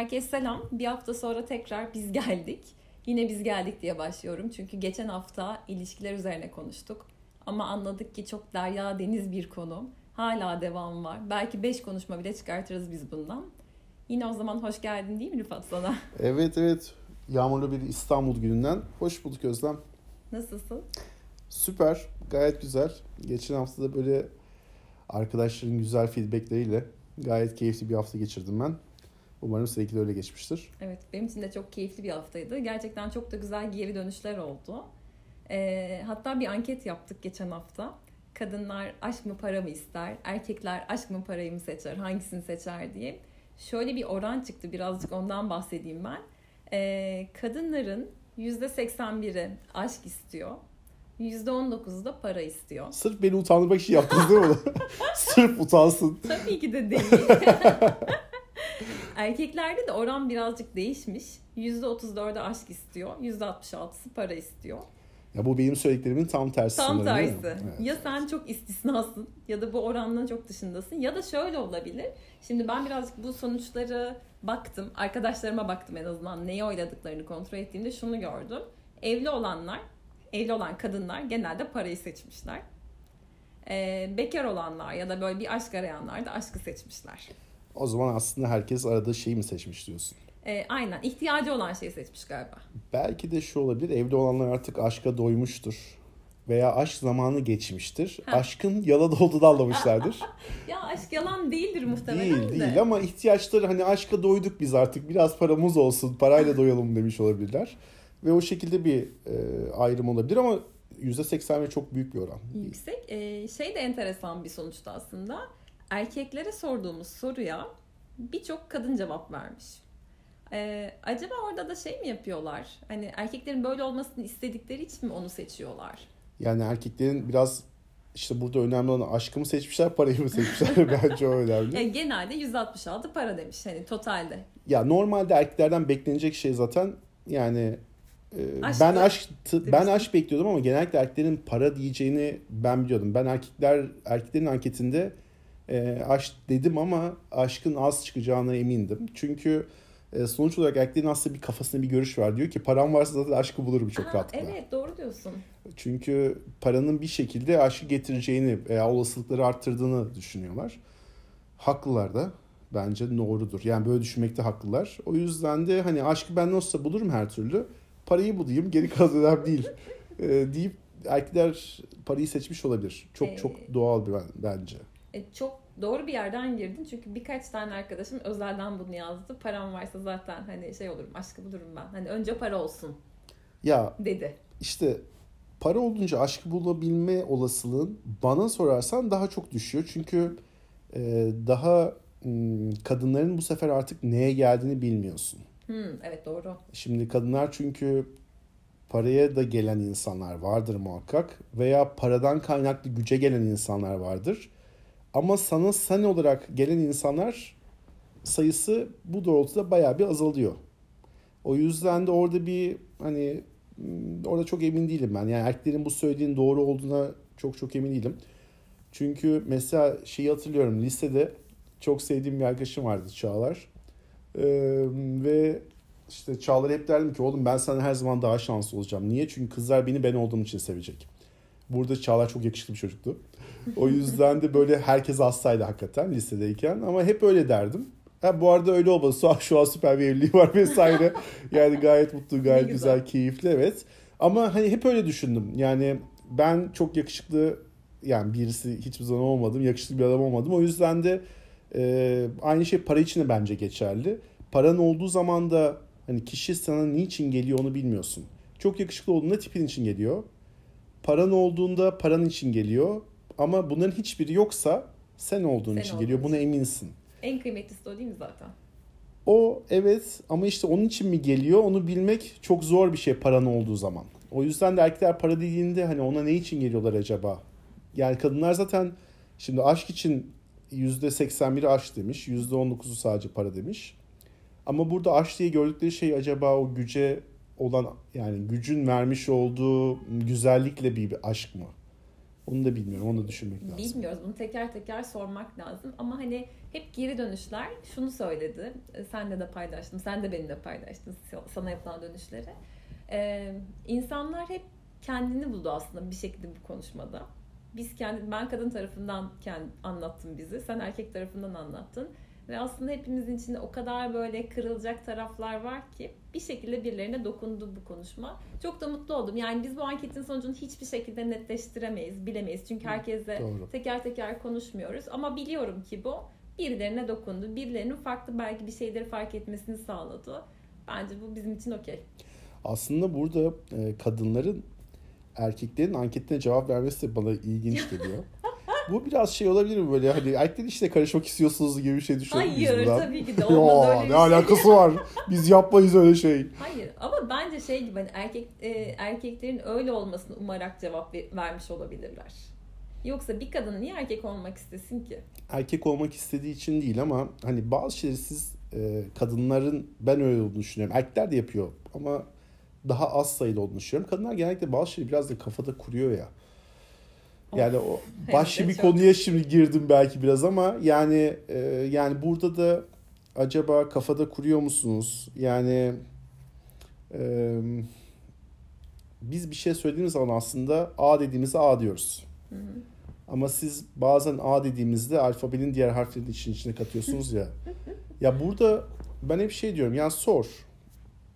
Herkese selam. Bir hafta sonra tekrar biz geldik. Yine biz geldik diye başlıyorum. Çünkü geçen hafta ilişkiler üzerine konuştuk. Ama anladık ki çok derya deniz bir konu. Hala devam var. Belki beş konuşma bile çıkartırız biz bundan. Yine o zaman hoş geldin değil mi Rıfat sana? Evet evet. Yağmurlu bir İstanbul gününden. Hoş bulduk Özlem. Nasılsın? Süper. Gayet güzel. Geçen hafta da böyle arkadaşların güzel feedbackleriyle gayet keyifli bir hafta geçirdim ben. Umarım seninki de öyle geçmiştir. Evet benim için de çok keyifli bir haftaydı. Gerçekten çok da güzel geri dönüşler oldu. Ee, hatta bir anket yaptık geçen hafta. Kadınlar aşk mı para mı ister? Erkekler aşk mı parayı mı seçer? Hangisini seçer diye. Şöyle bir oran çıktı birazcık ondan bahsedeyim ben. Ee, kadınların %81'i aşk istiyor. %19'u da para istiyor. Sırf beni utandırmak için yaptınız değil mi? Sırf utansın. Tabii ki de değil. Erkeklerde de oran birazcık değişmiş. %34'e aşk istiyor. %66'sı para istiyor. Ya bu benim söylediklerimin tam tersi. Tam tersi. Evet. Ya sen çok istisnasın ya da bu orandan çok dışındasın ya da şöyle olabilir. Şimdi ben birazcık bu sonuçları baktım. Arkadaşlarıma baktım en azından neye oyladıklarını kontrol ettiğimde şunu gördüm. Evli olanlar, evli olan kadınlar genelde parayı seçmişler. Ee, bekar olanlar ya da böyle bir aşk arayanlar da aşkı seçmişler. O zaman aslında herkes aradığı şeyi mi seçmiş diyorsun? Ee, aynen ihtiyacı olan şeyi seçmiş galiba. Belki de şu olabilir. Evli olanlar artık aşka doymuştur. Veya aşk zamanı geçmiştir. Ha. Aşkın yalan olduğunu anlamışlardır. Ya aşk yalan değildir muhtemelen değil de. değil ama ihtiyaçları hani aşka doyduk biz artık biraz paramız olsun parayla doyalım demiş olabilirler. Ve o şekilde bir e, ayrım olabilir ama %80 çok büyük bir oran. Yüksek. Ee, şey de enteresan bir sonuçta aslında. Erkeklere sorduğumuz soruya birçok kadın cevap vermiş. Ee, acaba orada da şey mi yapıyorlar? Hani erkeklerin böyle olmasını istedikleri için mi onu seçiyorlar? Yani erkeklerin biraz işte burada önemli olan aşkı mı seçmişler parayı mı seçmişler bence o önemli. Yani genelde 166 para demiş hani totalde. Ya normalde erkeklerden beklenecek şey zaten yani e, Aşk ben aşk ben aşk bekliyordum ama genellikle erkeklerin para diyeceğini ben biliyordum. Ben erkekler erkeklerin anketinde e, aşk dedim ama aşkın az çıkacağına emindim. Çünkü e, sonuç olarak erkeklerin aslında bir kafasında bir görüş var. Diyor ki param varsa zaten aşkı bulurum çok Aa, rahatlıkla. evet doğru diyorsun. Çünkü paranın bir şekilde aşkı getireceğini veya olasılıkları arttırdığını düşünüyorlar. Haklılar da. Bence doğrudur. Yani böyle düşünmekte haklılar. O yüzden de hani aşkı ben nasılsa bulurum her türlü. Parayı bulayım geri kalan değil. Ee, deyip erkekler parayı seçmiş olabilir. Çok Ee, çok doğal bir bence. E, çok doğru bir yerden girdin çünkü birkaç tane arkadaşım özelden bunu yazdı. Param varsa zaten hani şey olurum aşkı bulurum ben. Hani önce para olsun Ya dedi. işte para olunca aşkı bulabilme olasılığın bana sorarsan daha çok düşüyor. Çünkü e, daha kadınların bu sefer artık neye geldiğini bilmiyorsun. Hmm, evet doğru. Şimdi kadınlar çünkü paraya da gelen insanlar vardır muhakkak veya paradan kaynaklı güce gelen insanlar vardır. Ama sana sen olarak gelen insanlar sayısı bu doğrultuda bayağı bir azalıyor. O yüzden de orada bir hani hmm, orada çok emin değilim ben. Yani erkeklerin bu söylediğin doğru olduğuna çok çok emin değilim. Çünkü mesela şeyi hatırlıyorum lisede çok sevdiğim bir arkadaşım vardı Çağlar. Ee, ve işte Çağlar'a hep derdim ki oğlum ben sana her zaman daha şanslı olacağım. Niye? Çünkü kızlar beni ben olduğum için sevecek. Burada Çağlar çok yakışıklı bir çocuktu. O yüzden de böyle herkes hastaydı hakikaten lisedeyken. Ama hep öyle derdim. Ha, bu arada öyle olmadı. Şu an, şu an süper bir evliliği var vesaire. Yani gayet mutlu, gayet Ne güzel. güzel. keyifli evet. Ama hani hep öyle düşündüm. Yani ben çok yakışıklı yani birisi hiçbir zaman olmadım. Yakışıklı bir adam olmadım. O yüzden de e, aynı şey para için de bence geçerli. Paran olduğu zaman da hani kişi sana niçin geliyor onu bilmiyorsun. Çok yakışıklı olduğunda tipin için geliyor. Paran olduğunda paran için geliyor. Ama bunların hiçbiri yoksa sen olduğun Sen için olduğun geliyor. Buna eminsin. En kıymetlisi de o değil mi zaten? O evet ama işte onun için mi geliyor onu bilmek çok zor bir şey paran olduğu zaman. O yüzden de erkekler para dediğinde hani ona ne için geliyorlar acaba? Yani kadınlar zaten şimdi aşk için %81'i aşk demiş. %19'u sadece para demiş. Ama burada aşk diye gördükleri şey acaba o güce olan yani gücün vermiş olduğu güzellikle bir, aşk mı? Onu da bilmiyorum. Onu da düşünmek lazım. Bilmiyoruz. Bunu teker teker sormak lazım. Ama hani hep geri dönüşler şunu söyledi. E, Senle de paylaştım. Sen de benimle paylaştın sana yapılan dönüşleri. Ee, insanlar hep kendini buldu aslında bir şekilde bu konuşmada. Biz kendi ben kadın tarafından kendi anlattım bizi. Sen erkek tarafından anlattın. Ve aslında hepimizin içinde o kadar böyle kırılacak taraflar var ki bir şekilde birilerine dokundu bu konuşma. Çok da mutlu oldum. Yani biz bu anketin sonucunu hiçbir şekilde netleştiremeyiz, bilemeyiz. Çünkü herkese Doğru. teker teker konuşmuyoruz. Ama biliyorum ki bu birilerine dokundu. Birilerinin farklı belki bir şeyleri fark etmesini sağladı. Bence bu bizim için okey. Aslında burada e, kadınların erkeklerin anketine cevap vermesi de bana ilginç geliyor. Bu biraz şey olabilir mi böyle hani erkekler işte karışmak istiyorsunuz gibi bir şey düşünüyor Hayır biz tabii ki de olmaz öyle bir ne şey. alakası var? Biz yapmayız öyle şey. Hayır ama bence şey gibi hani erkek e, erkeklerin öyle olmasını umarak cevap vermiş olabilirler. Yoksa bir kadın niye erkek olmak istesin ki? Erkek olmak istediği için değil ama hani bazı şeyleri siz e, kadınların ben öyle olduğunu düşünüyorum. Erkekler de yapıyor ama daha az sayıda olduğunu düşünüyorum. Kadınlar genellikle bazı şeyleri biraz da kafada kuruyor ya. Yani o başka bir çok... konuya şimdi girdim belki biraz ama yani e, yani burada da acaba kafada kuruyor musunuz? Yani e, biz bir şey söylediğimiz zaman aslında A dediğimizde A diyoruz. Hı hı. Ama siz bazen A dediğimizde alfabenin diğer harflerini için içine katıyorsunuz ya. ya burada ben hep şey diyorum yani sor.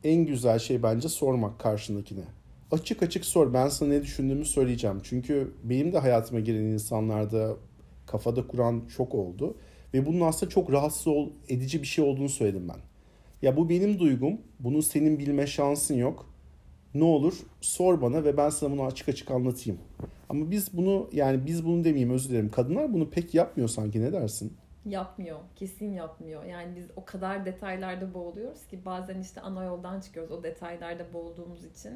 En güzel şey bence sormak karşındakine açık açık sor. Ben sana ne düşündüğümü söyleyeceğim. Çünkü benim de hayatıma giren insanlarda kafada kuran çok oldu. Ve bunun aslında çok rahatsız ol, edici bir şey olduğunu söyledim ben. Ya bu benim duygum. Bunu senin bilme şansın yok. Ne olur sor bana ve ben sana bunu açık açık anlatayım. Ama biz bunu yani biz bunu demeyeyim özür dilerim. Kadınlar bunu pek yapmıyor sanki ne dersin? Yapmıyor. Kesin yapmıyor. Yani biz o kadar detaylarda boğuluyoruz ki bazen işte ana yoldan çıkıyoruz o detaylarda boğulduğumuz için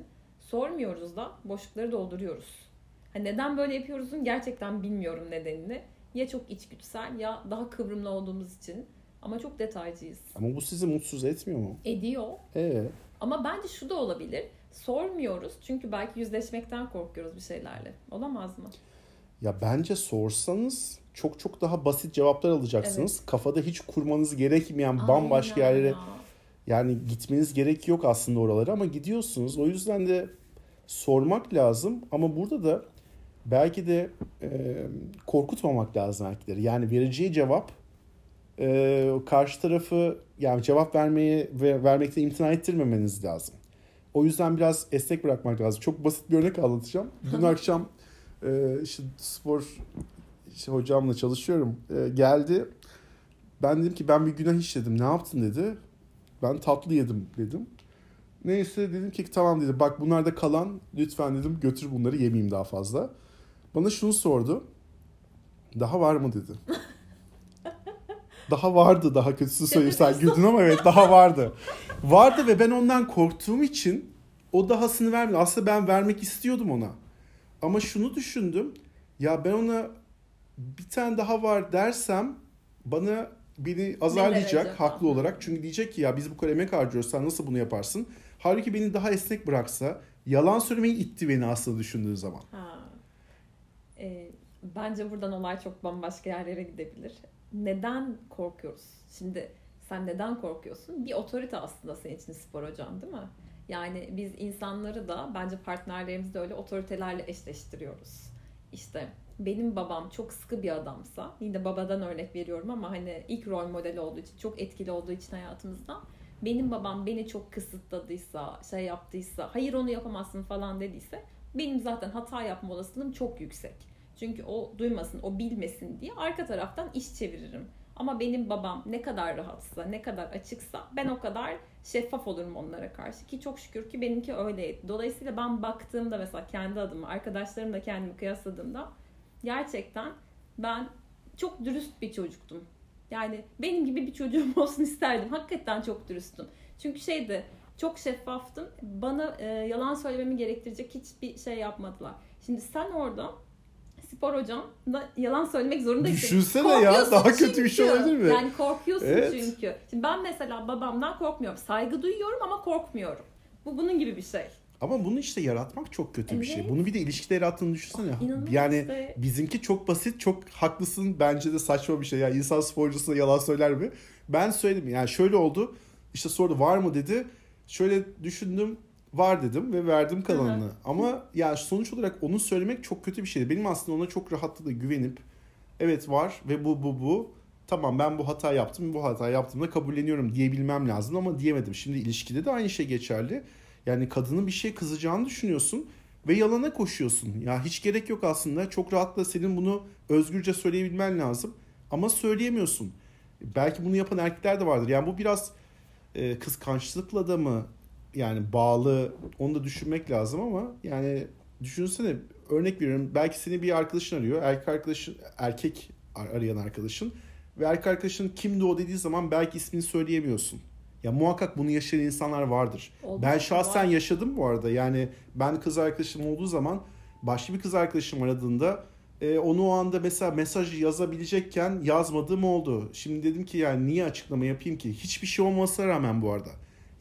sormuyoruz da boşlukları dolduruyoruz. Hani neden böyle yapıyoruzun gerçekten bilmiyorum nedenini. Ya çok içgüdüsel ya daha kıvrımlı olduğumuz için. Ama çok detaycıyız. Ama bu sizi mutsuz etmiyor mu? Ediyor. Ee? Ama bence şu da olabilir. Sormuyoruz çünkü belki yüzleşmekten korkuyoruz bir şeylerle. Olamaz mı? Ya bence sorsanız çok çok daha basit cevaplar alacaksınız. Evet. Kafada hiç kurmanız gerekmeyen bambaşka Aynen yerlere. Yani gitmeniz gerek yok aslında oralara ama gidiyorsunuz. O yüzden de sormak lazım ama burada da belki de e, korkutmamak lazım erkekleri. Yani vereceği cevap e, karşı tarafı yani cevap vermeyi ve vermekte imtina ettirmemeniz lazım. O yüzden biraz esnek bırakmak lazım. Çok basit bir örnek anlatacağım. Dün akşam e, işte spor işte hocamla çalışıyorum. E, geldi. Ben dedim ki ben bir günah işledim. Ne yaptın dedi. Ben tatlı yedim dedim. Neyse dedim ki tamam dedi. Bak bunlar da kalan. Lütfen dedim götür bunları yemeyeyim daha fazla. Bana şunu sordu. Daha var mı dedi. daha vardı daha kötüsü söyleyeyim sen güldün ama evet daha vardı. Vardı ve ben ondan korktuğum için o dahasını vermedim. Aslında ben vermek istiyordum ona. Ama şunu düşündüm. Ya ben ona bir tane daha var dersem bana beni azarlayacak haklı olarak. Çünkü diyecek ki ya biz bu kadar emek harcıyoruz sen nasıl bunu yaparsın? Halbuki beni daha esnek bıraksa yalan söylemeyi itti beni aslında düşündüğü zaman. Ha. E, bence buradan olay çok bambaşka yerlere gidebilir. Neden korkuyoruz? Şimdi sen neden korkuyorsun? Bir otorite aslında senin için spor hocam değil mi? Yani biz insanları da bence partnerlerimizi de öyle otoritelerle eşleştiriyoruz. İşte benim babam çok sıkı bir adamsa, yine babadan örnek veriyorum ama hani ilk rol modeli olduğu için, çok etkili olduğu için hayatımızda benim babam beni çok kısıtladıysa, şey yaptıysa, hayır onu yapamazsın falan dediyse benim zaten hata yapma olasılığım çok yüksek. Çünkü o duymasın, o bilmesin diye arka taraftan iş çeviririm. Ama benim babam ne kadar rahatsa, ne kadar açıksa ben o kadar şeffaf olurum onlara karşı. Ki çok şükür ki benimki öyleydi. Dolayısıyla ben baktığımda mesela kendi adıma, arkadaşlarımla kendimi kıyasladığımda gerçekten ben çok dürüst bir çocuktum. Yani benim gibi bir çocuğum olsun isterdim. Hakikaten çok dürüstüm. Çünkü şeydi çok şeffaftım. Bana e, yalan söylememi gerektirecek hiçbir şey yapmadılar. Şimdi sen orada spor hocam da yalan söylemek zorunda Düşünsene ya daha çünkü. kötü bir şey olabilir mi? Yani korkuyorsun evet. çünkü. Şimdi ben mesela babamdan korkmuyorum. Saygı duyuyorum ama korkmuyorum. Bu bunun gibi bir şey. Ama bunu işte yaratmak çok kötü bir şey. Evet. Bunu bir de ilişkide yarattığını düşünsene. İnanılmaz yani işte. bizimki çok basit, çok haklısın. Bence de saçma bir şey. Yani insan sporcusuna yalan söyler mi? Ben söyledim. Yani şöyle oldu. İşte sordu var mı dedi. Şöyle düşündüm. Var dedim ve verdim kalanını. Hı hı. Ama yani sonuç olarak onu söylemek çok kötü bir şeydi. Benim aslında ona çok rahatlıkla güvenip evet var ve bu bu bu. Tamam ben bu hata yaptım. Bu hata yaptığımda kabulleniyorum diyebilmem lazım ama diyemedim. Şimdi ilişkide de aynı şey geçerli. Yani kadının bir şey kızacağını düşünüyorsun ve yalana koşuyorsun. Ya hiç gerek yok aslında. Çok rahatla senin bunu özgürce söyleyebilmen lazım. Ama söyleyemiyorsun. Belki bunu yapan erkekler de vardır. Yani bu biraz e, kıskançlıkla da mı yani bağlı onu da düşünmek lazım ama yani düşünsene örnek veriyorum belki seni bir arkadaşın arıyor. Erkek arkadaşın erkek ar- arayan arkadaşın ve erkek arkadaşın kimdi o dediği zaman belki ismini söyleyemiyorsun. Ya muhakkak bunu yaşayan insanlar vardır. Oldu. Ben şahsen Var. yaşadım bu arada. Yani ben kız arkadaşım olduğu zaman başka bir kız arkadaşım aradığında e, onu o anda mesela mesaj yazabilecekken yazmadığım oldu. Şimdi dedim ki yani niye açıklama yapayım ki? Hiçbir şey olmasına rağmen bu arada.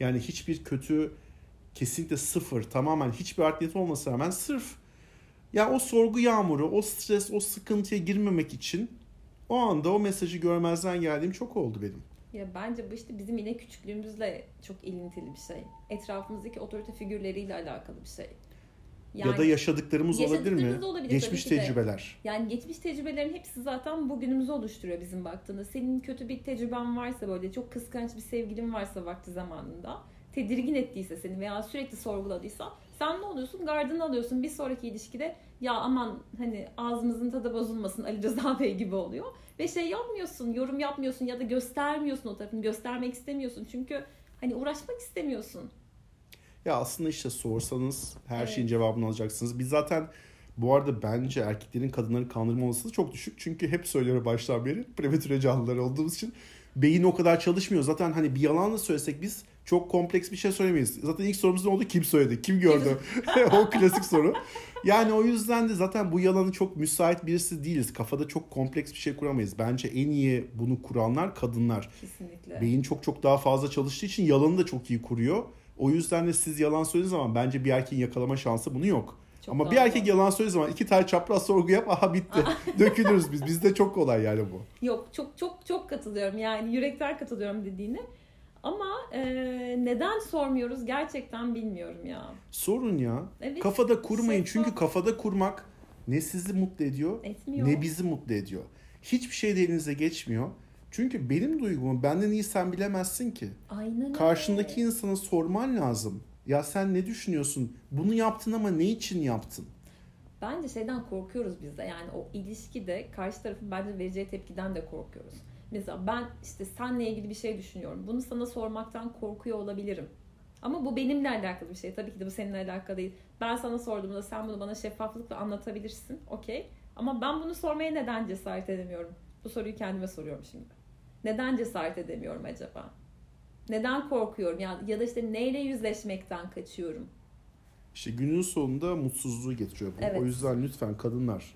Yani hiçbir kötü kesinlikle sıfır tamamen hiçbir art olmasına rağmen sırf ya o sorgu yağmuru, o stres, o sıkıntıya girmemek için o anda o mesajı görmezden geldiğim çok oldu benim. Ya bence bu işte bizim yine küçüklüğümüzle çok ilintili bir şey. Etrafımızdaki otorite figürleriyle alakalı bir şey. ya da yaşadıklarımız olabilir mi? yaşadıklarımız olabilir Geçmiş tecrübeler. Yani geçmiş tecrübelerin hepsi zaten bugünümüzü oluşturuyor bizim baktığında. Senin kötü bir tecrüben varsa böyle çok kıskanç bir sevgilin varsa vakti zamanında tedirgin ettiyse seni veya sürekli sorguladıysa sen ne oluyorsun? Gardını alıyorsun. Bir sonraki ilişkide ya aman hani ağzımızın tadı bozulmasın Ali Rıza Bey gibi oluyor. Ve şey yapmıyorsun, yorum yapmıyorsun ya da göstermiyorsun o tarafını. Göstermek istemiyorsun. Çünkü hani uğraşmak istemiyorsun. Ya aslında işte sorsanız her Evet. şeyin cevabını alacaksınız. Biz zaten bu arada bence erkeklerin kadınları kandırma olasılığı çok düşük. Çünkü hep söylüyorum baştan beri prematüre canlılar olduğumuz için beyin o kadar çalışmıyor. Zaten hani bir yalan da söylesek biz çok kompleks bir şey söylemeyiz. Zaten ilk sorumuz ne oldu? Kim söyledi? Kim gördü? o klasik soru. Yani o yüzden de zaten bu yalanı çok müsait birisi değiliz. Kafada çok kompleks bir şey kuramayız. Bence en iyi bunu kuranlar kadınlar. Kesinlikle. Beyin çok çok daha fazla çalıştığı için yalanı da çok iyi kuruyor. O yüzden de siz yalan söylediğiniz zaman bence bir erkeğin yakalama şansı bunu yok. Çok Ama bir erkek yalan söylediği zaman iki tane çapraz sorgu yap aha bitti. Dökülürüz biz. Bizde çok kolay yani bu. Yok çok çok çok katılıyorum yani yürekten katılıyorum dediğine. Ama e, neden sormuyoruz gerçekten bilmiyorum ya. Sorun ya. Evet. Kafada kurmayın. şeffaf. Çünkü kafada kurmak ne sizi mutlu ediyor Etmiyor. ne bizi mutlu ediyor. Hiçbir şey de elinize geçmiyor. Çünkü benim duygumu benden iyi sen bilemezsin ki. Aynen öyle. Karşındaki insana sorman lazım. Ya sen ne düşünüyorsun? Bunu yaptın ama ne için yaptın? Bence şeyden korkuyoruz biz de yani o ilişkide karşı tarafın bence vereceği tepkiden de korkuyoruz. Mesela ben işte seninle ilgili bir şey düşünüyorum. Bunu sana sormaktan korkuyor olabilirim. Ama bu benimle alakalı bir şey. Tabii ki de bu seninle alakalı değil. Ben sana sorduğumda sen bunu bana şeffaflıkla anlatabilirsin. Okey. Ama ben bunu sormaya neden cesaret edemiyorum? Bu soruyu kendime soruyorum şimdi. Neden cesaret edemiyorum acaba? Neden korkuyorum? Ya, ya da işte neyle yüzleşmekten kaçıyorum? İşte günün sonunda mutsuzluğu getiriyor bu. Evet. O yüzden lütfen kadınlar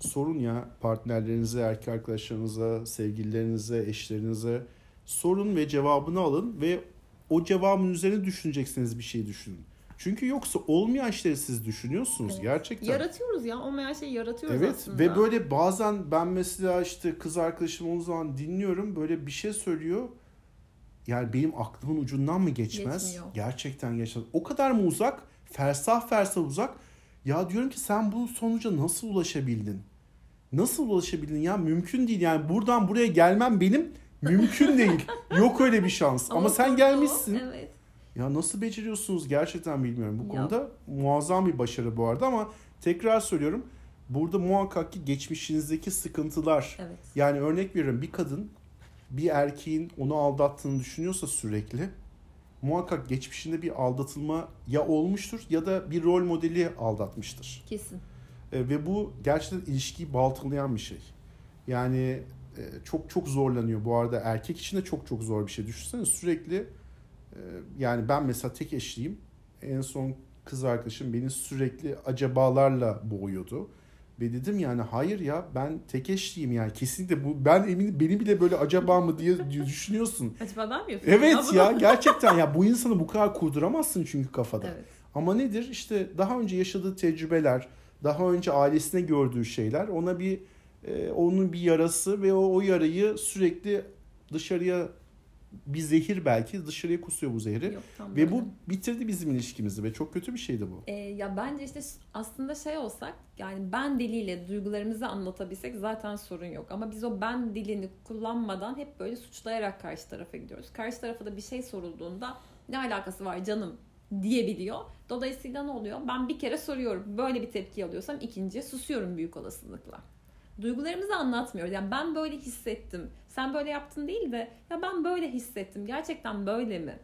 sorun ya partnerlerinize, erkek arkadaşlarınıza, sevgililerinize, eşlerinize sorun ve cevabını alın ve o cevabın üzerine düşüneceksiniz bir şey düşünün. Çünkü yoksa olmayan şeyleri siz düşünüyorsunuz Evet. gerçekten. Yaratıyoruz ya. Olmayan şeyi yaratıyoruz Evet aslında. ve böyle bazen ben mesela işte kız arkadaşım o zaman dinliyorum böyle bir şey söylüyor. Yani benim aklımın ucundan mı geçmez? Geçmiyor. Gerçekten geçmez. O kadar mı uzak? Fersah fersah uzak. Ya diyorum ki sen bu sonuca nasıl ulaşabildin? Nasıl ulaşabildin ya? Mümkün değil yani buradan buraya gelmem benim mümkün değil. Yok öyle bir şans. Ama, sen sonra gelmişsin. o- Evet. Ya nasıl beceriyorsunuz gerçekten bilmiyorum. Bu Ya. konuda muazzam bir başarı bu arada ama tekrar söylüyorum. Burada muhakkak ki geçmişinizdeki sıkıntılar. Evet. Yani örnek veriyorum bir kadın bir erkeğin onu aldattığını düşünüyorsa sürekli muhakkak geçmişinde bir aldatılma ya olmuştur ya da bir rol modeli aldatmıştır. Kesin. E, ve bu gerçekten ilişkiyi baltalayan bir şey. Yani e, çok çok zorlanıyor. Bu arada erkek için de çok çok zor bir şey. Düşünsene sürekli e, yani ben mesela tek eşliyim. En son kız arkadaşım beni sürekli acabalarla boğuyordu. Ve dedim yani hayır ya ben tek eşliyim yani kesinlikle bu ben eminim beni bile böyle acaba mı diye düşünüyorsun. Acaba ben mi yapıyorum? Evet bunu? ya gerçekten ya bu insanı bu kadar kurduramazsın çünkü kafada. Evet. Ama nedir? İşte daha önce yaşadığı tecrübeler, daha önce ailesine gördüğü şeyler ona bir e, onun bir yarası ve o, o yarayı sürekli dışarıya bir zehir belki dışarıya kusuyor bu zehri. Yok, Ve böyle. bu bitirdi bizim ilişkimizi ve çok kötü bir şeydi bu. Ee, ya bence işte aslında şey olsak yani ben diliyle duygularımızı anlatabilsek zaten sorun yok. Ama biz o ben dilini kullanmadan hep böyle suçlayarak karşı tarafa gidiyoruz. Karşı tarafa da bir şey sorulduğunda ne alakası var canım diyebiliyor. Dolayısıyla ne oluyor? Ben bir kere soruyorum. Böyle bir tepki alıyorsam ikinciye susuyorum büyük olasılıkla. Duygularımızı anlatmıyoruz. Yani ben böyle hissettim. Sen böyle yaptın değil de ya ben böyle hissettim. Gerçekten böyle mi?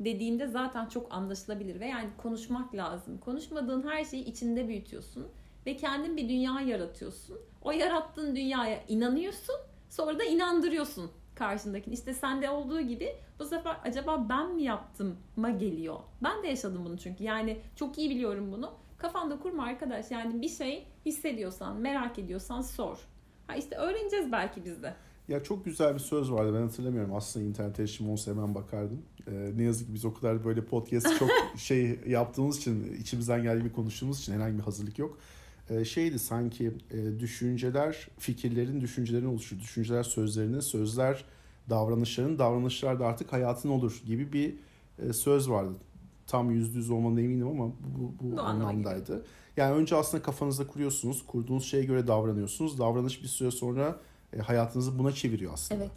Dediğinde zaten çok anlaşılabilir ve yani konuşmak lazım. Konuşmadığın her şeyi içinde büyütüyorsun ve kendin bir dünya yaratıyorsun. O yarattığın dünyaya inanıyorsun, sonra da inandırıyorsun karşındakini. İşte sende olduğu gibi bu sefer acaba ben mi yaptım ma geliyor. Ben de yaşadım bunu çünkü. Yani çok iyi biliyorum bunu. Kafanda kurma arkadaş. Yani bir şey hissediyorsan, merak ediyorsan sor. Ha işte öğreneceğiz belki biz de. Ya çok güzel bir söz vardı ben hatırlamıyorum. Aslında internet erişim olsa hemen bakardım. Ee, ne yazık ki biz o kadar böyle podcast çok şey yaptığımız için, içimizden geldiği gibi konuştuğumuz için herhangi bir hazırlık yok. Ee, şeydi sanki e, düşünceler, fikirlerin düşüncelerin oluşur. Düşünceler sözlerinin, sözler davranışların, davranışlar da artık hayatın olur gibi bir e, söz vardı. Tam yüzde yüz olmanın eminim ama bu, bu, bu anlamdaydı. Yani önce aslında kafanızda kuruyorsunuz, kurduğunuz şeye göre davranıyorsunuz. Davranış bir süre sonra e, hayatınızı buna çeviriyor aslında. Evet.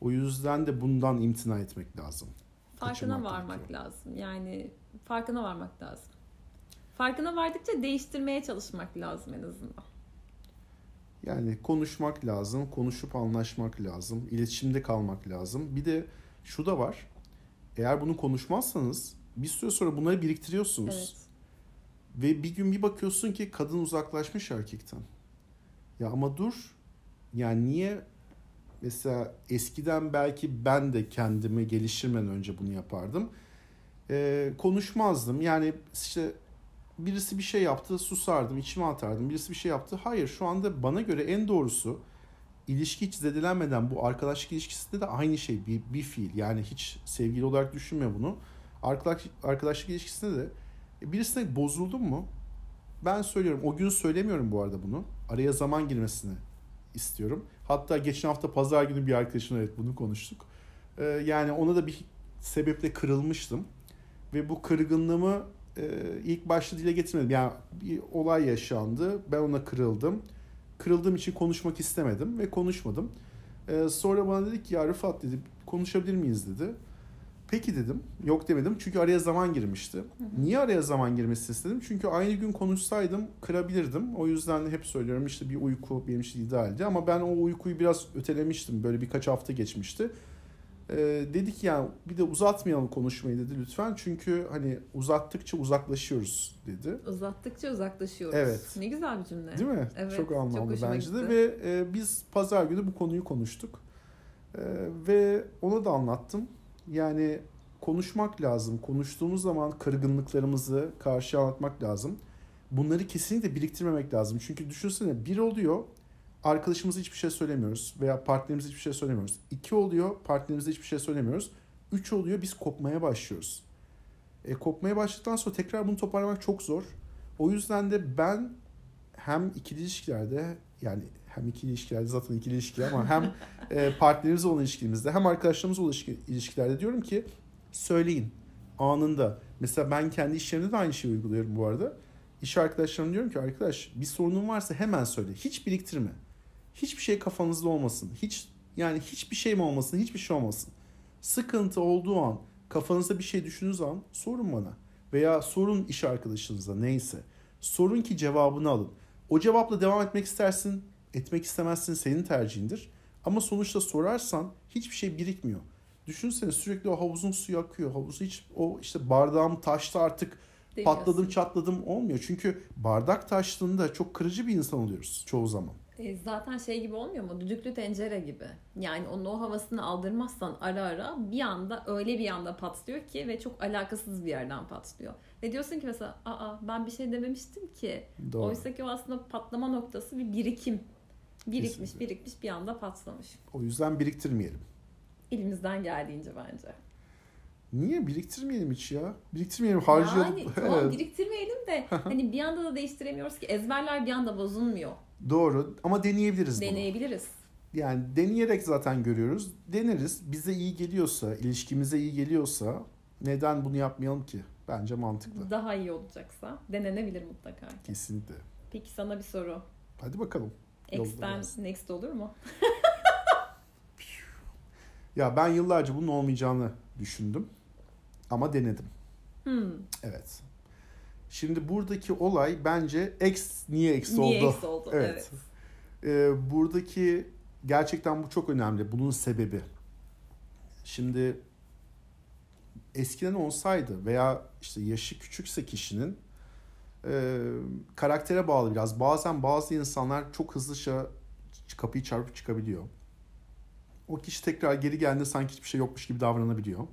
O yüzden de bundan imtina etmek lazım. Farkına Kaçınmak varmak gerekiyor. lazım. Yani farkına varmak lazım. Farkına vardıkça değiştirmeye çalışmak lazım en azından. Yani konuşmak lazım, konuşup anlaşmak lazım, iletişimde kalmak lazım. Bir de şu da var. Eğer bunu konuşmazsanız bir süre sonra bunları biriktiriyorsunuz. Evet. Ve bir gün bir bakıyorsun ki kadın uzaklaşmış erkekten. Ya ama dur. Yani niye mesela eskiden belki ben de kendimi geliştirmeden önce bunu yapardım. Ee, konuşmazdım. Yani işte birisi bir şey yaptı susardım, içime atardım. Birisi bir şey yaptı. Hayır şu anda bana göre en doğrusu ilişki hiç zedelenmeden bu arkadaşlık ilişkisinde de aynı şey bir, bir fiil. Yani hiç sevgili olarak düşünme bunu. Arkadaş, arkadaşlık ilişkisinde de e, birisine bozuldun mu? Ben söylüyorum. O gün söylemiyorum bu arada bunu. Araya zaman girmesini istiyorum. Hatta geçen hafta pazar günü bir arkadaşımla evet bunu konuştuk. Ee, yani ona da bir sebeple kırılmıştım. Ve bu kırgınlığımı e, ilk başta dile getirmedim. Yani bir olay yaşandı. Ben ona kırıldım. Kırıldığım için konuşmak istemedim ve konuşmadım. Ee, sonra bana dedi ki ya Rıfat dedi konuşabilir miyiz dedi. Peki dedim. Yok demedim çünkü araya zaman girmişti. Niye araya zaman girmesini istedim? Çünkü aynı gün konuşsaydım kırabilirdim. O yüzden hep söylüyorum işte bir uyku benim için idealdi. Ama ben o uykuyu biraz ötelemiştim. Böyle birkaç hafta geçmişti. Ee, dedik yani bir de uzatmayalım konuşmayı dedi lütfen. Çünkü hani uzattıkça uzaklaşıyoruz dedi. Uzattıkça uzaklaşıyoruz. Evet. Ne güzel bir cümle. Değil mi? Evet, çok anlamlı hoşuma bence de gitti. ve e, biz pazar günü bu konuyu konuştuk. E, ve ona da anlattım. Yani konuşmak lazım. Konuştuğumuz zaman kırgınlıklarımızı karşı anlatmak lazım. Bunları kesinlikle biriktirmemek lazım. Çünkü düşünsene bir oluyor arkadaşımıza hiçbir şey söylemiyoruz veya partnerimize hiçbir şey söylemiyoruz. İki oluyor partnerimize hiçbir şey söylemiyoruz. Üç oluyor biz kopmaya başlıyoruz. E, kopmaya başladıktan sonra tekrar bunu toparlamak çok zor. O yüzden de ben hem ikili ilişkilerde yani hem ikili ilişkilerde zaten ikili ilişki ama hem e, partnerimizle olan ilişkimizde hem arkadaşlarımızla olan ilişki- ilişkilerde diyorum ki söyleyin anında. Mesela ben kendi iş yerimde de aynı şeyi uyguluyorum bu arada. İş arkadaşlarıma diyorum ki arkadaş bir sorunun varsa hemen söyle. Hiç biriktirme. Hiçbir şey kafanızda olmasın. Hiç yani hiçbir şey mi olmasın, hiçbir şey olmasın. Sıkıntı olduğu an, kafanızda bir şey düşündüğünüz an sorun bana. Veya sorun iş arkadaşınıza neyse. Sorun ki cevabını alın. O cevapla devam etmek istersin, etmek istemezsin senin tercihindir. Ama sonuçta sorarsan hiçbir şey birikmiyor. Düşünsene sürekli o havuzun suyu akıyor. Havuzu hiç o işte bardağım taştı artık Demiyorsun. patladım çatladım olmuyor. Çünkü bardak taştığında çok kırıcı bir insan oluyoruz çoğu zaman. E, zaten şey gibi olmuyor mu? Düdüklü tencere gibi. Yani onun o havasını aldırmazsan ara ara bir anda öyle bir anda patlıyor ki ve çok alakasız bir yerden patlıyor. Ve diyorsun ki mesela aa ben bir şey dememiştim ki. Doğru. Oysa ki o aslında patlama noktası bir birikim. Birikmiş Kesinlikle. birikmiş bir anda patlamış. O yüzden biriktirmeyelim. Elimizden geldiğince bence. Niye? Biriktirmeyelim hiç ya. Biriktirmeyelim harcayalım. Yani tamam biriktirmeyelim de hani bir anda da değiştiremiyoruz ki ezberler bir anda bozulmuyor. Doğru ama deneyebiliriz bunu. Deneyebiliriz. Yani deneyerek zaten görüyoruz. Deneriz. Bize iyi geliyorsa, ilişkimize iyi geliyorsa neden bunu yapmayalım ki? Bence mantıklı. Daha iyi olacaksa denenebilir mutlaka. Kesinlikle. Peki sana bir soru. Hadi bakalım. X'ten next olur mu? Ya ben yıllarca bunun olmayacağını düşündüm. Ama denedim. Hmm. Evet. Şimdi buradaki olay bence X niye X Niye oldu? X oldu? Evet. Evet. Ee, buradaki gerçekten bu çok önemli. Bunun sebebi. Şimdi eskiden olsaydı veya işte yaşı küçükse kişinin e, karaktere bağlı biraz. Bazen bazı insanlar çok hızlıca kapıyı çarpıp çıkabiliyor. O kişi tekrar geri geldiğinde sanki hiçbir şey yokmuş gibi davranabiliyor.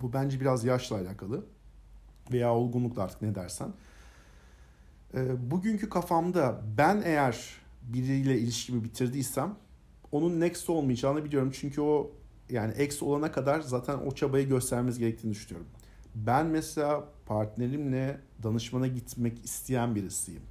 Bu bence biraz yaşla alakalı. Veya olgunlukla artık ne dersen. E, bugünkü kafamda ben eğer biriyle ilişkimi bitirdiysem onun next olmayacağını biliyorum. Çünkü o yani ex olana kadar zaten o çabayı göstermemiz gerektiğini düşünüyorum. Ben mesela partnerimle danışmana gitmek isteyen birisiyim.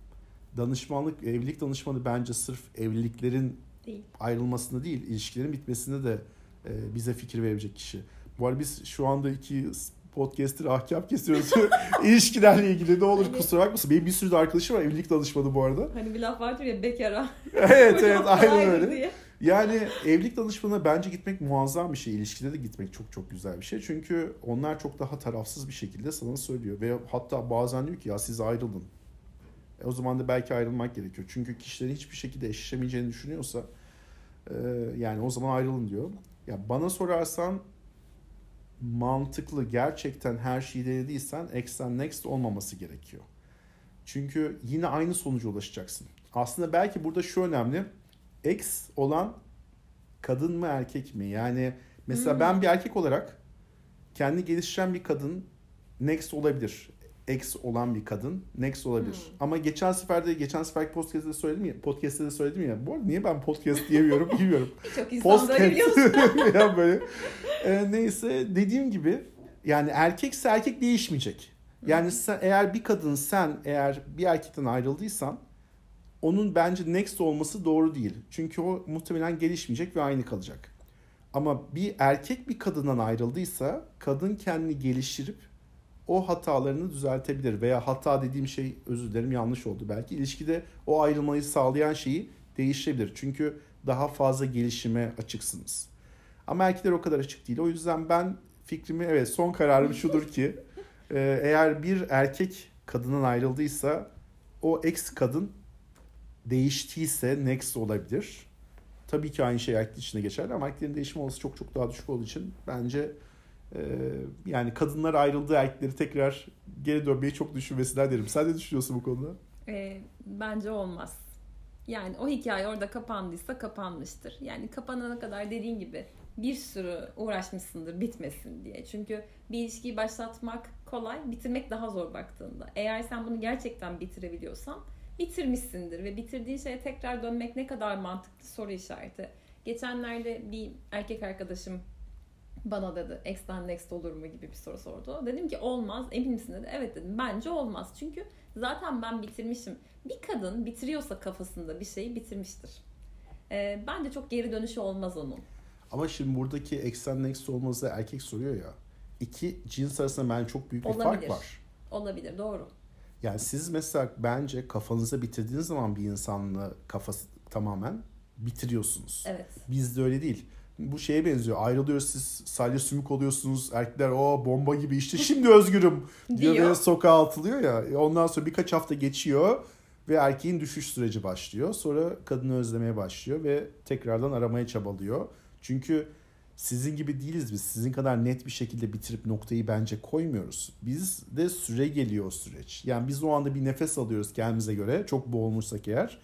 Danışmanlık, evlilik danışmanı bence sırf evliliklerin Değil. ayrılmasında değil, ilişkilerin bitmesinde de e, bize fikir verebilecek kişi. Bu arada biz şu anda iki podcast'tir ahkam kesiyoruz. İlişkilerle ilgili ne olur Evet. kusura bakmasın. Benim bir sürü de arkadaşım var evlilik danışmanı bu arada. Hani bir laf vardır ya bekara. evet evet aynen öyle. diye. Yani evlilik danışmanına bence gitmek muazzam bir şey. İlişkide de gitmek çok çok güzel bir şey. Çünkü onlar çok daha tarafsız bir şekilde sana söylüyor. Ve hatta bazen diyor ki ya siz ayrılın. E o zaman da belki ayrılmak gerekiyor. Çünkü kişilerin hiçbir şekilde eşleşemeyeceğini düşünüyorsa e, yani o zaman ayrılın diyor. Ya bana sorarsan mantıklı gerçekten her şeyi denediysen ex'ten next olmaması gerekiyor. Çünkü yine aynı sonuca ulaşacaksın. Aslında belki burada şu önemli. Ex olan kadın mı erkek mi? Yani mesela Hmm. ben bir erkek olarak kendi geliştiren bir kadın next olabilir. Ex olan bir kadın next olabilir. Hmm. Ama geçen seferde geçen seferki podcast'te söyledim ya, podcast'te de söyledim ya. Bu arada niye ben podcast diyemiyorum bilmiyorum. Birçok insan böyle? Podcast ya böyle. Ee, neyse dediğim gibi yani erkekse erkek değişmeyecek. Yani sen, eğer bir kadın sen eğer bir erkekten ayrıldıysan onun bence next olması doğru değil. Çünkü o muhtemelen gelişmeyecek ve aynı kalacak. Ama bir erkek bir kadından ayrıldıysa kadın kendini geliştirip o hatalarını düzeltebilir veya hata dediğim şey özür dilerim yanlış oldu belki ilişkide o ayrılmayı sağlayan şeyi değiştirebilir. Çünkü daha fazla gelişime açıksınız. Ama erkekler o kadar açık değil. O yüzden ben fikrimi evet son kararım şudur ki e, eğer bir erkek kadından ayrıldıysa o ex kadın değiştiyse next olabilir. Tabii ki aynı şey erkek için de geçerli ama erkeklerin değişim olası çok çok daha düşük olduğu için bence yani kadınlar ayrıldığı erkekleri tekrar geri dönmeyi çok düşünmesinler derim. Sen ne düşünüyorsun bu konuda? Ee, bence olmaz. Yani o hikaye orada kapandıysa kapanmıştır. Yani kapanana kadar dediğin gibi bir sürü uğraşmışsındır bitmesin diye. Çünkü bir ilişkiyi başlatmak kolay, bitirmek daha zor baktığında. Eğer sen bunu gerçekten bitirebiliyorsan bitirmişsindir ve bitirdiğin şeye tekrar dönmek ne kadar mantıklı soru işareti. Geçenlerde bir erkek arkadaşım bana dedi X'ten next olur mu gibi bir soru sordu. Dedim ki olmaz emin misin dedi. Evet dedim bence olmaz. Çünkü zaten ben bitirmişim. Bir kadın bitiriyorsa kafasında bir şeyi bitirmiştir. Ee, bence çok geri dönüşü olmaz onun. Ama şimdi buradaki eksen next olması erkek soruyor ya. İki cins arasında bence çok büyük bir Olabilir. fark var. Olabilir doğru. Yani siz mesela bence kafanıza bitirdiğiniz zaman bir insanla kafası tamamen bitiriyorsunuz. Evet. Bizde öyle değil. Bu şeye benziyor. Ayrılıyoruz siz sadece sümük oluyorsunuz. Erkekler o bomba gibi işte şimdi özgürüm diyor Diyor. ve sokağa atılıyor ya. E Ondan sonra birkaç hafta geçiyor ve erkeğin düşüş süreci başlıyor. Sonra kadını özlemeye başlıyor ve tekrardan aramaya çabalıyor. Çünkü sizin gibi değiliz biz. Sizin kadar net bir şekilde bitirip noktayı bence koymuyoruz. Biz de süre geliyor o süreç. Yani biz o anda bir nefes alıyoruz kendimize göre. Çok boğulmuşsak eğer.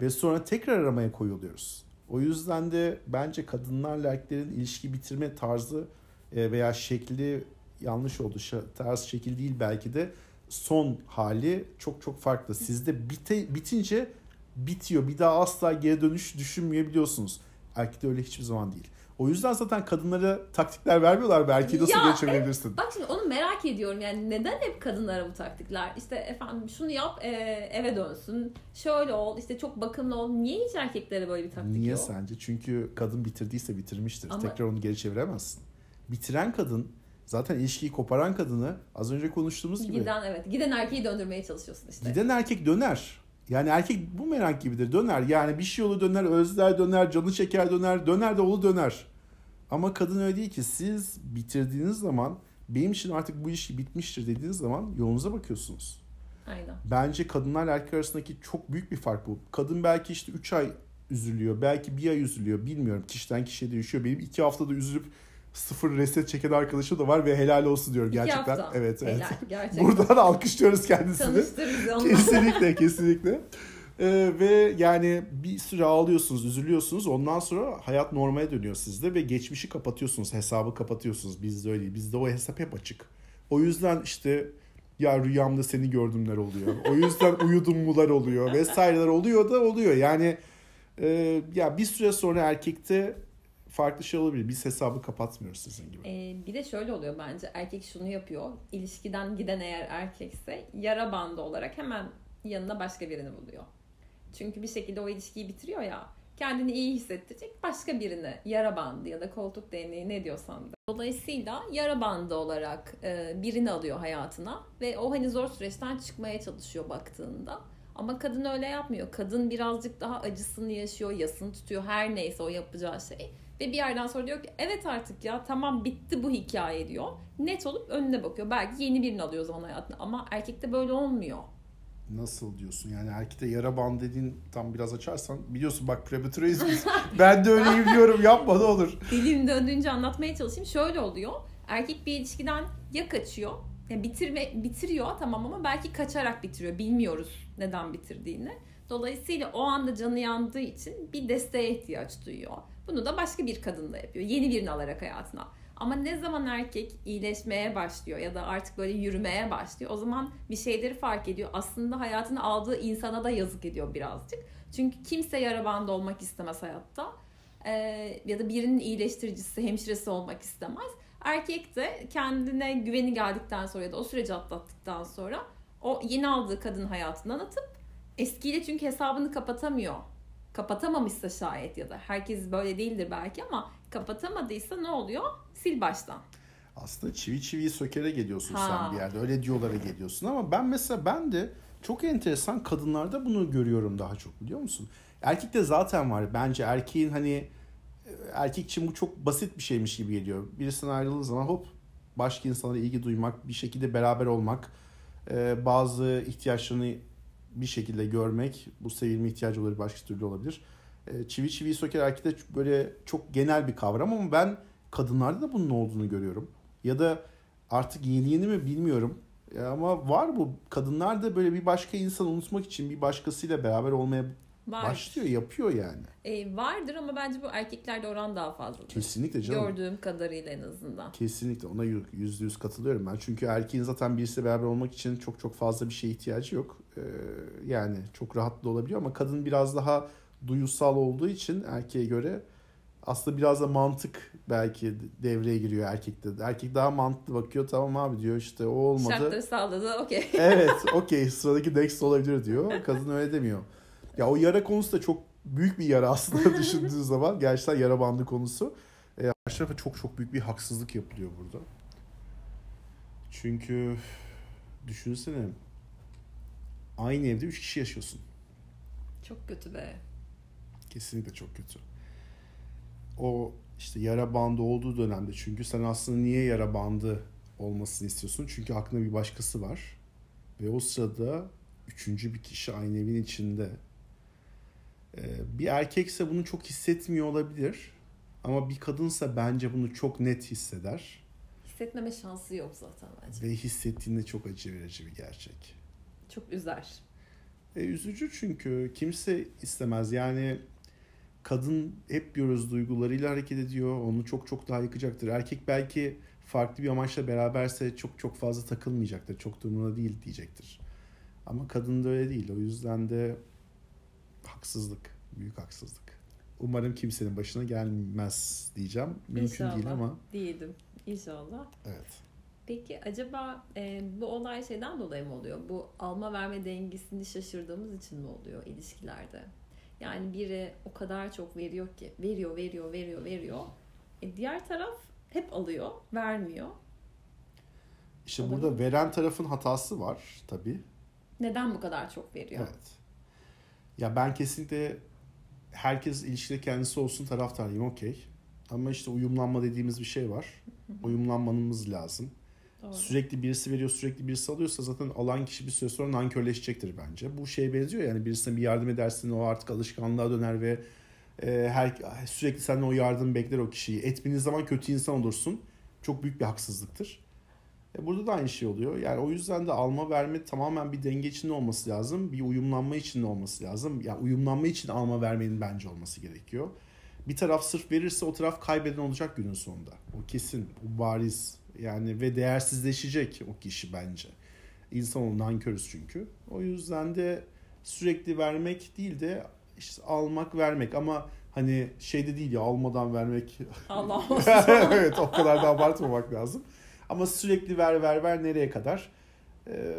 Ve sonra tekrar aramaya koyuluyoruz. O yüzden de bence kadınlarla erkeklerin ilişki bitirme tarzı e, veya şekli yanlış oldu. Tarz şekil değil belki de son hali çok çok farklı. Sizde bite, bitince bitiyor. Bir daha asla geri dönüş düşünmeyebiliyorsunuz. Erkekte öyle hiçbir zaman değil. O yüzden zaten kadınlara taktikler vermiyorlar. Belki nasıl Ya, geçebilirsin. Bak şimdi onu merak ediyorum yani neden hep kadınlara bu taktikler? İşte efendim şunu yap e, eve dönsün. Şöyle ol işte çok bakımlı ol. Niye hiç erkeklere böyle bir taktik Niye yok? sence? Çünkü kadın bitirdiyse bitirmiştir. Ama- Tekrar onu geri çeviremezsin. Bitiren kadın zaten ilişkiyi koparan kadını az önce konuştuğumuz gibi Giden evet giden erkeği döndürmeye çalışıyorsun işte. giden erkek döner. Yani erkek bu merak gibidir döner. Yani bir şey olur döner, özler döner, canı çeker döner, döner de oğlu döner. Ama kadın öyle değil ki siz bitirdiğiniz zaman benim için artık bu ilişki bitmiştir dediğiniz zaman yolunuza bakıyorsunuz. Aynen. Bence kadınlar erkek arasındaki çok büyük bir fark bu. Kadın belki işte 3 ay üzülüyor. Belki bir ay üzülüyor. Bilmiyorum. Kişiden kişiye değişiyor. Benim 2 haftada üzülüp sıfır reset çeken arkadaşım da var ve helal olsun diyorum İki gerçekten. hafta. Evet evet. Helal, gerçekten. Buradan alkışlıyoruz kendisini. Kesinlikle kesinlikle. Ee, ve yani bir süre ağlıyorsunuz, üzülüyorsunuz. Ondan sonra hayat normale dönüyor sizde ve geçmişi kapatıyorsunuz, hesabı kapatıyorsunuz. Bizde öyle değil. Bizde o hesap hep açık. O yüzden işte ya rüyamda seni gördümler oluyor. O yüzden uyudum mular oluyor vesaireler oluyor da oluyor. Yani e, ya bir süre sonra erkekte farklı şey olabilir. Biz hesabı kapatmıyoruz sizin gibi. Ee, bir de şöyle oluyor bence erkek şunu yapıyor. İlişkiden giden eğer erkekse yara bandı olarak hemen yanına başka birini buluyor. Çünkü bir şekilde o ilişkiyi bitiriyor ya. Kendini iyi hissettirecek başka birini yara bandı ya da koltuk değneği ne diyorsan da. Dolayısıyla yara bandı olarak e, birini alıyor hayatına ve o hani zor süreçten çıkmaya çalışıyor baktığında. Ama kadın öyle yapmıyor. Kadın birazcık daha acısını yaşıyor, yasını tutuyor her neyse o yapacağı şey. Ve bir yerden sonra diyor ki evet artık ya tamam bitti bu hikaye diyor. Net olup önüne bakıyor. Belki yeni birini alıyor o zaman hayatına ama erkekte böyle olmuyor. Nasıl diyorsun? Yani erkekte yara bandı dediğin tam biraz açarsan biliyorsun bak prematüreyiz biz. ben de öyleyim diyorum yapma ne olur. Dilim döndüğünce anlatmaya çalışayım. Şöyle oluyor. Erkek bir ilişkiden ya kaçıyor yani bitirme bitiriyor tamam ama belki kaçarak bitiriyor. Bilmiyoruz neden bitirdiğini. Dolayısıyla o anda canı yandığı için bir desteğe ihtiyaç duyuyor. Bunu da başka bir kadınla yapıyor. Yeni birini alarak hayatına. Ama ne zaman erkek iyileşmeye başlıyor ya da artık böyle yürümeye başlıyor o zaman bir şeyleri fark ediyor. Aslında hayatını aldığı insana da yazık ediyor birazcık. Çünkü kimse yara bandı olmak istemez hayatta. Ee, ya da birinin iyileştiricisi, hemşiresi olmak istemez. Erkek de kendine güveni geldikten sonra ya da o süreci atlattıktan sonra o yeni aldığı kadın hayatından atıp eskiyle çünkü hesabını kapatamıyor. Kapatamamışsa şayet ya da herkes böyle değildir belki ama kapatamadıysa ne oluyor? Sil baştan. Aslında çivi çiviyi sökere geliyorsun Ha. sen bir yerde. Öyle diyorlara geliyorsun ama ben mesela ben de çok enteresan kadınlarda bunu görüyorum daha çok biliyor musun? Erkekte zaten var. Bence erkeğin hani erkek için bu çok basit bir şeymiş gibi geliyor. Birisinden ayrıldığı zaman hop başka insanlara ilgi duymak, bir şekilde beraber olmak, bazı ihtiyaçlarını bir şekilde görmek, bu sevilme ihtiyacı olabilir, başka türlü olabilir. E, Çivi çiviyi söker erkekte böyle çok genel bir kavram ama ben kadınlarda da bunun olduğunu görüyorum. Ya da artık yeni yeni mi bilmiyorum. E, Ama var bu. Kadınlar da böyle bir başka insanı unutmak için bir başkasıyla beraber olmaya Var. başlıyor, yapıyor yani. Ee, vardır ama bence bu erkeklerde oran daha fazladır. Kesinlikle canım. Gördüğüm kadarıyla en azından. Kesinlikle ona yü- yüzde yüz katılıyorum ben. Çünkü erkeğin zaten birisiyle beraber olmak için çok çok fazla bir şeye ihtiyacı yok. Ee, yani çok rahat da olabiliyor ama kadın biraz daha duyusal olduğu için erkeğe göre aslında biraz da mantık belki devreye giriyor erkekte. Erkek daha mantıklı bakıyor. Tamam abi diyor işte o olmadı. Şartları sağladı okey. Evet okey sıradaki next olabilir diyor. Kadın öyle demiyor. Ya o yara konusu da çok büyük bir yara aslında düşündüğün zaman. Gerçekten yara bandı konusu. E, karşı tarafa çok çok büyük bir haksızlık yapılıyor burada. Çünkü düşünsene aynı evde üç kişi yaşıyorsun. Çok kötü be. Kesinlikle çok kötü. O işte yara bandı olduğu dönemde çünkü sen aslında niye yara bandı olmasını istiyorsun? Çünkü aklında bir başkası var. Ve o sırada üçüncü bir kişi aynı evin içinde. Ee, bir erkekse bunu çok hissetmiyor olabilir. Ama bir kadınsa bence bunu çok net hisseder. Hissetmeme şansı yok zaten bence. Ve hissettiğinde çok acı verici bir gerçek. Çok üzer. E, üzücü çünkü kimse istemez. Yani kadın hep diyoruz duygularıyla hareket ediyor. Onu çok çok daha yıkacaktır. Erkek belki farklı bir amaçla beraberse çok çok fazla takılmayacaktır. Çok da umurunda değil diyecektir. Ama kadın da öyle değil. O yüzden de haksızlık. Büyük haksızlık. umarım kimsenin başına gelmez diyeceğim. Mümkün İnşallah. değil ama. Değildim. İnşallah. Evet. Peki acaba e, bu olay şeyden dolayı mı oluyor? Bu alma verme dengesini şaşırdığımız için mi oluyor ilişkilerde? Yani biri o kadar çok veriyor ki veriyor veriyor veriyor veriyor. E, diğer taraf hep alıyor vermiyor. İşte Olabilir. burada veren tarafın hatası var tabii. Neden bu kadar çok veriyor? Evet. Ya ben kesinlikle herkes ilişkide kendisi olsun taraftarıyım okey. Ama işte uyumlanma dediğimiz bir şey var. Uyumlanmamız lazım. Doğru. Sürekli birisi veriyor sürekli birisi alıyorsa zaten alan kişi bir süre sonra nankörleşecektir bence. Bu şeye benziyor yani birisine bir yardım edersin o artık alışkanlığa döner ve e, her sürekli senden o yardım bekler o kişiyi. Etmediğin zaman kötü insan olursun. Çok büyük bir haksızlıktır. E, burada da aynı şey oluyor. Yani o yüzden de alma verme tamamen bir denge içinde olması lazım. Bir uyumlanma içinde olması lazım. Yani uyumlanma için alma vermenin bence olması gerekiyor. Bir taraf sırf verirse o taraf kaybeden olacak günün sonunda. O kesin, o bariz. Yani ve değersizleşecek o kişi bence. İnsan nankörüz çünkü. O yüzden de sürekli vermek değil de işte almak vermek ama hani şeyde değil ya almadan vermek Allah evet o kadar da abartmamak lazım. Ama sürekli ver ver ver nereye kadar? Ee,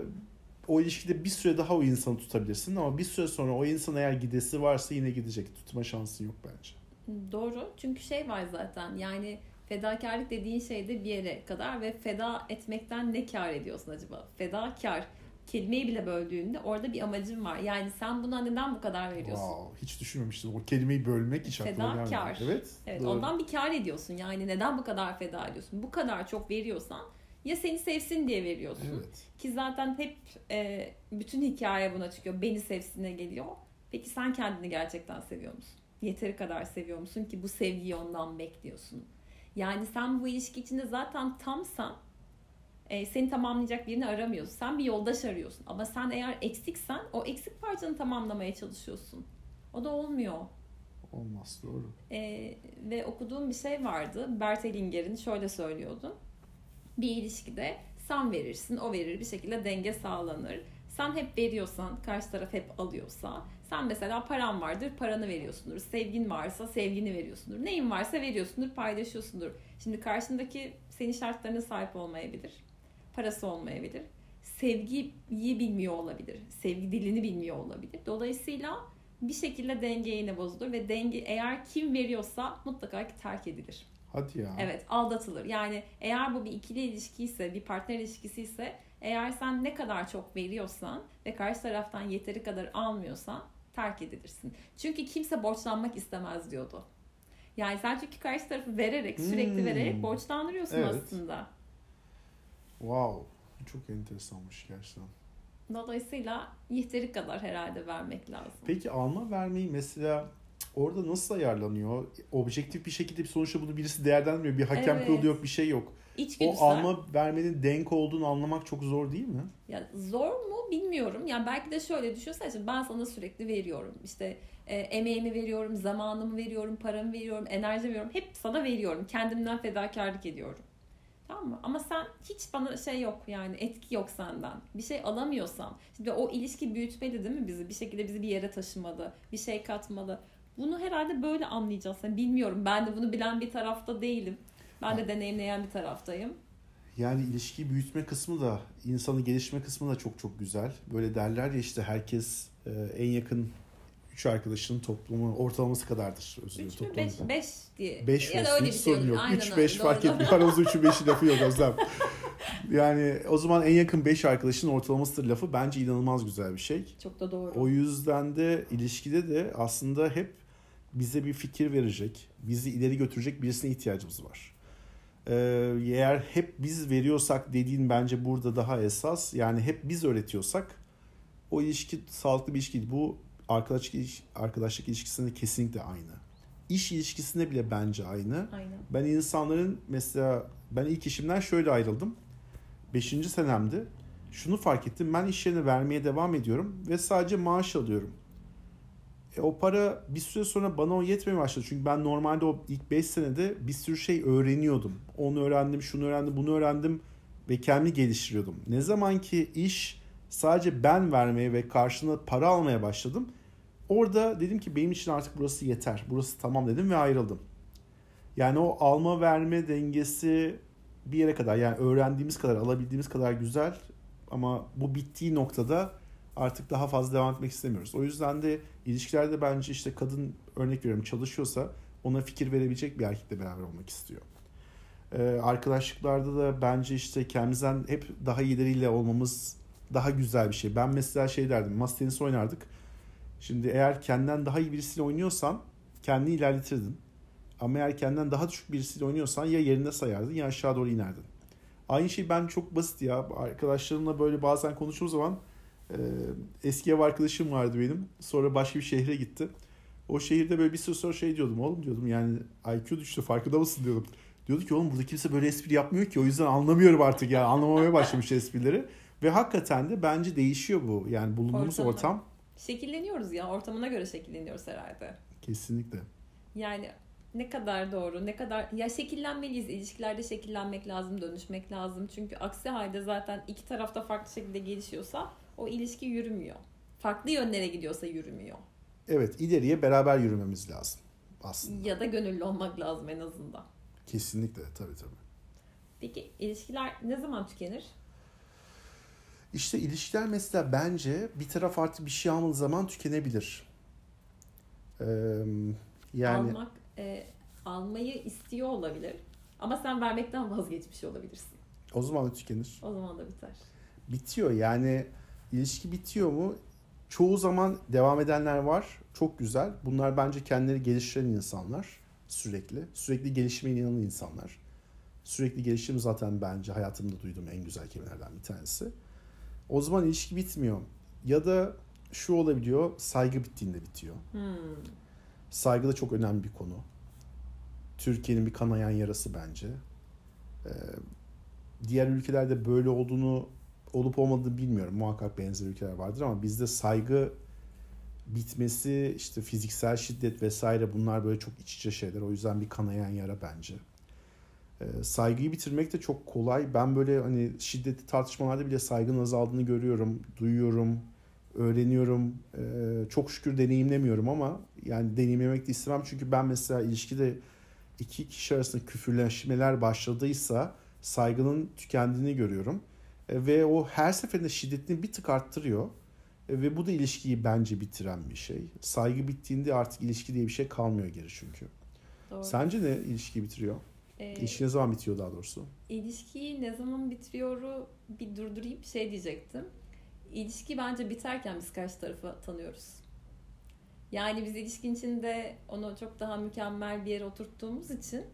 o ilişkide bir süre daha o insanı tutabilirsin ama bir süre sonra o insan eğer gidesi varsa yine gidecek. Tutma şansın yok bence. Doğru. Çünkü şey var zaten yani fedakarlık dediğin şey de bir yere kadar ve feda etmekten ne kar ediyorsun acaba? Fedakar kelimeyi bile böldüğünde orada bir amacın var. Yani sen buna neden bu kadar veriyorsun? Wow, hiç düşünmemiştim. O kelimeyi bölmek hiç aklıma gelmedi. Fedakar. Evet. Evet doğru. ondan bir kar ediyorsun. Yani neden bu kadar feda ediyorsun? Bu kadar çok veriyorsan ya seni sevsin diye veriyorsun. Evet. Ki zaten hep e, bütün hikaye buna çıkıyor. Beni sevsine geliyor. Peki sen kendini gerçekten seviyor musun? Yeteri kadar seviyor musun ki bu sevgiyi ondan bekliyorsun? Yani sen bu ilişki içinde zaten tamsan e, seni tamamlayacak birini aramıyorsun. Sen bir yoldaş arıyorsun. Ama sen eğer eksiksen o eksik parçanı tamamlamaya çalışıyorsun. O da olmuyor. Olmaz doğru. E, ve okuduğum bir şey vardı. Bert Hellinger'in şöyle söylüyordu. Bir ilişkide sen verirsin, o verir bir şekilde denge sağlanır. Sen hep veriyorsan, karşı taraf hep alıyorsa, sen mesela paran vardır, paranı veriyorsundur. Sevgin varsa sevgini veriyorsundur. Neyin varsa veriyorsundur, paylaşıyorsundur. Şimdi karşındaki senin şartlarına sahip olmayabilir. Parası olmayabilir. Sevgiyi bilmiyor olabilir. Sevgi dilini bilmiyor olabilir. Dolayısıyla bir şekilde denge yine bozulur ve denge eğer kim veriyorsa mutlaka ki terk edilir. Hadi ya. Evet aldatılır. Yani eğer bu bir ikili ilişkiyse, bir partner ilişkisi ise eğer sen ne kadar çok veriyorsan ve karşı taraftan yeteri kadar almıyorsan terk edilirsin. Çünkü kimse borçlanmak istemez diyordu. Yani sen çünkü karşı tarafı vererek, sürekli Hmm. vererek borçlandırıyorsun Evet. aslında. Wow. Çok enteresanmış gerçekten. Dolayısıyla yeteri kadar herhalde vermek lazım. Peki alma vermeyi mesela orada nasıl ayarlanıyor? Objektif bir şekilde bir sonuçta bunu birisi değerlendirmiyor. Bir hakem Evet. kurulu yok, bir şey yok. İçgüdüsel. O alma vermenin denk olduğunu anlamak çok zor değil mi? Ya zor mu bilmiyorum. Yani belki de şöyle düşünsen şimdi ben sana sürekli veriyorum. İşte e, emeğimi veriyorum, zamanımı veriyorum, paramı veriyorum, enerjimi veriyorum. Hep sana veriyorum. Kendimden fedakarlık ediyorum. Tamam mı? Ama sen hiç bana şey yok yani etki yok senden. Bir şey alamıyorsam. Şimdi o ilişki büyütmeli değil mi bizi? Bir şekilde bizi bir yere taşımalı. Bir şey katmalı. Bunu herhalde böyle anlayacağız. Yani bilmiyorum. Ben de bunu bilen bir tarafta değilim. Ben de deneyimleyen bir taraftayım. Yani ilişkiyi büyütme kısmı da, insanı gelişme kısmı da çok çok güzel. Böyle derler ya işte herkes e, en yakın üç arkadaşının toplumu ortalaması kadardır. Özür dilerim. 3 mü toplamı 5 da. 5 diye. 5 ya da olsun öyle hiç bir şey sorun yok. Aynen 3 öyle, 5 fark doğru. etmiyor. Aramızda 3'ü 5'i lafı yok Özlem. Yani o zaman en yakın 5 arkadaşın ortalamasıdır lafı bence inanılmaz güzel bir şey. Çok da doğru. O yüzden de ilişkide de aslında hep bize bir fikir verecek, bizi ileri götürecek birisine ihtiyacımız var. Ee, eğer hep biz veriyorsak dediğin bence burada daha esas. Yani hep biz öğretiyorsak o ilişki sağlıklı bir ilişki değil. Bu arkadaşlık, arkadaşlık ilişkisinde kesinlikle aynı. İş ilişkisinde bile bence aynı. Aynen. Ben insanların mesela ben ilk işimden şöyle ayrıldım. Beşinci senemdi. Şunu fark ettim. Ben iş yerine vermeye devam ediyorum ve sadece maaş alıyorum. E, o para bir süre sonra bana o yetmeye başladı. Çünkü ben normalde o ilk 5 senede bir sürü şey öğreniyordum. Onu öğrendim, şunu öğrendim, bunu öğrendim ve kendimi geliştiriyordum. Ne zaman ki iş sadece ben vermeye ve karşılığında para almaya başladım. orada dedim ki benim için artık burası yeter. Burası tamam dedim ve ayrıldım. Yani o alma verme dengesi bir yere kadar yani öğrendiğimiz kadar alabildiğimiz kadar güzel ama bu bittiği noktada artık daha fazla devam etmek istemiyoruz. O yüzden de ilişkilerde bence işte kadın örnek veriyorum çalışıyorsa ona fikir verebilecek bir erkekle beraber olmak istiyor. Ee, arkadaşlıklarda da bence işte kendimizden hep daha iyileriyle olmamız daha güzel bir şey. Ben mesela şey derdim, masa tenisi oynardık. Şimdi eğer kendinden daha iyi birisiyle oynuyorsan kendini ilerletirdin. Ama eğer kendinden daha düşük birisiyle oynuyorsan ya yerinde sayardın ya aşağı doğru inerdin. Aynı şey ben çok basit ya. Arkadaşlarımla böyle bazen konuştuğum zaman eski ev arkadaşım vardı benim. Sonra başka bir şehre gitti. O şehirde böyle bir süre sonra şey diyordum. Oğlum diyordum yani IQ düştü farkında mısın diyordum. Diyordu ki oğlum burada kimse böyle espri yapmıyor ki. O yüzden anlamıyorum artık yani. Anlamamaya başlamış esprileri. Ve hakikaten de bence değişiyor bu. Yani bulunduğumuz Ortamı. ortam. Şekilleniyoruz ya. Ortamına göre şekilleniyoruz herhalde. Kesinlikle. Yani ne kadar doğru, ne kadar ya şekillenmeliyiz. İlişkilerde şekillenmek lazım, dönüşmek lazım. Çünkü aksi halde zaten iki tarafta farklı şekilde gelişiyorsa o ilişki yürümüyor. Farklı yönlere gidiyorsa yürümüyor. Evet ileriye beraber yürümemiz lazım aslında. Ya da gönüllü olmak lazım en azından. Kesinlikle tabii tabii. Peki ilişkiler ne zaman tükenir? İşte ilişkiler mesela bence bir taraf artık bir şey almadığı zaman tükenebilir. Ee, yani Almak, e, almayı istiyor olabilir. Ama sen vermekten vazgeçmiş olabilirsin. o zaman da tükenir. O zaman da biter. Bitiyor yani ilişki bitiyor mu? Çoğu zaman devam edenler var. Çok güzel. Bunlar bence kendileri geliştiren insanlar. Sürekli. Sürekli gelişime inanan insanlar. Sürekli gelişim zaten bence hayatımda duyduğum en güzel kelimelerden bir tanesi. O zaman ilişki bitmiyor. Ya da şu olabiliyor, saygı bittiğinde bitiyor. Hmm. Saygı da çok önemli bir konu. Türkiye'nin bir kanayan yarası bence. Ee, diğer ülkelerde böyle olduğunu olup olmadığını bilmiyorum. Muhakkak benzer ülkeler vardır ama bizde saygı bitmesi, işte fiziksel şiddet vesaire bunlar böyle çok iç içe şeyler. O yüzden bir kanayan yara bence. Ee, saygıyı bitirmek de çok kolay. Ben böyle hani şiddetli tartışmalarda bile saygının azaldığını görüyorum, duyuyorum, öğreniyorum. Ee, çok şükür deneyimlemiyorum ama yani deneyimlemek de istemem. Çünkü ben mesela ilişkide iki kişi arasında küfürleşmeler başladıysa saygının tükendiğini görüyorum. E, ve o her seferinde şiddetini bir tık arttırıyor. E, ve bu da ilişkiyi bence bitiren bir şey. Saygı bittiğinde artık ilişki diye bir şey kalmıyor geri çünkü. Doğru. Sence ne ilişkiyi bitiriyor? Ee, İlişki ne zaman bitiyor daha doğrusu? İlişkiyi ne zaman bitiriyoru bir durdurayım şey diyecektim. İlişki bence biterken biz karşı tarafı tanıyoruz. Yani biz ilişkin içinde onu çok daha mükemmel bir yere oturttuğumuz için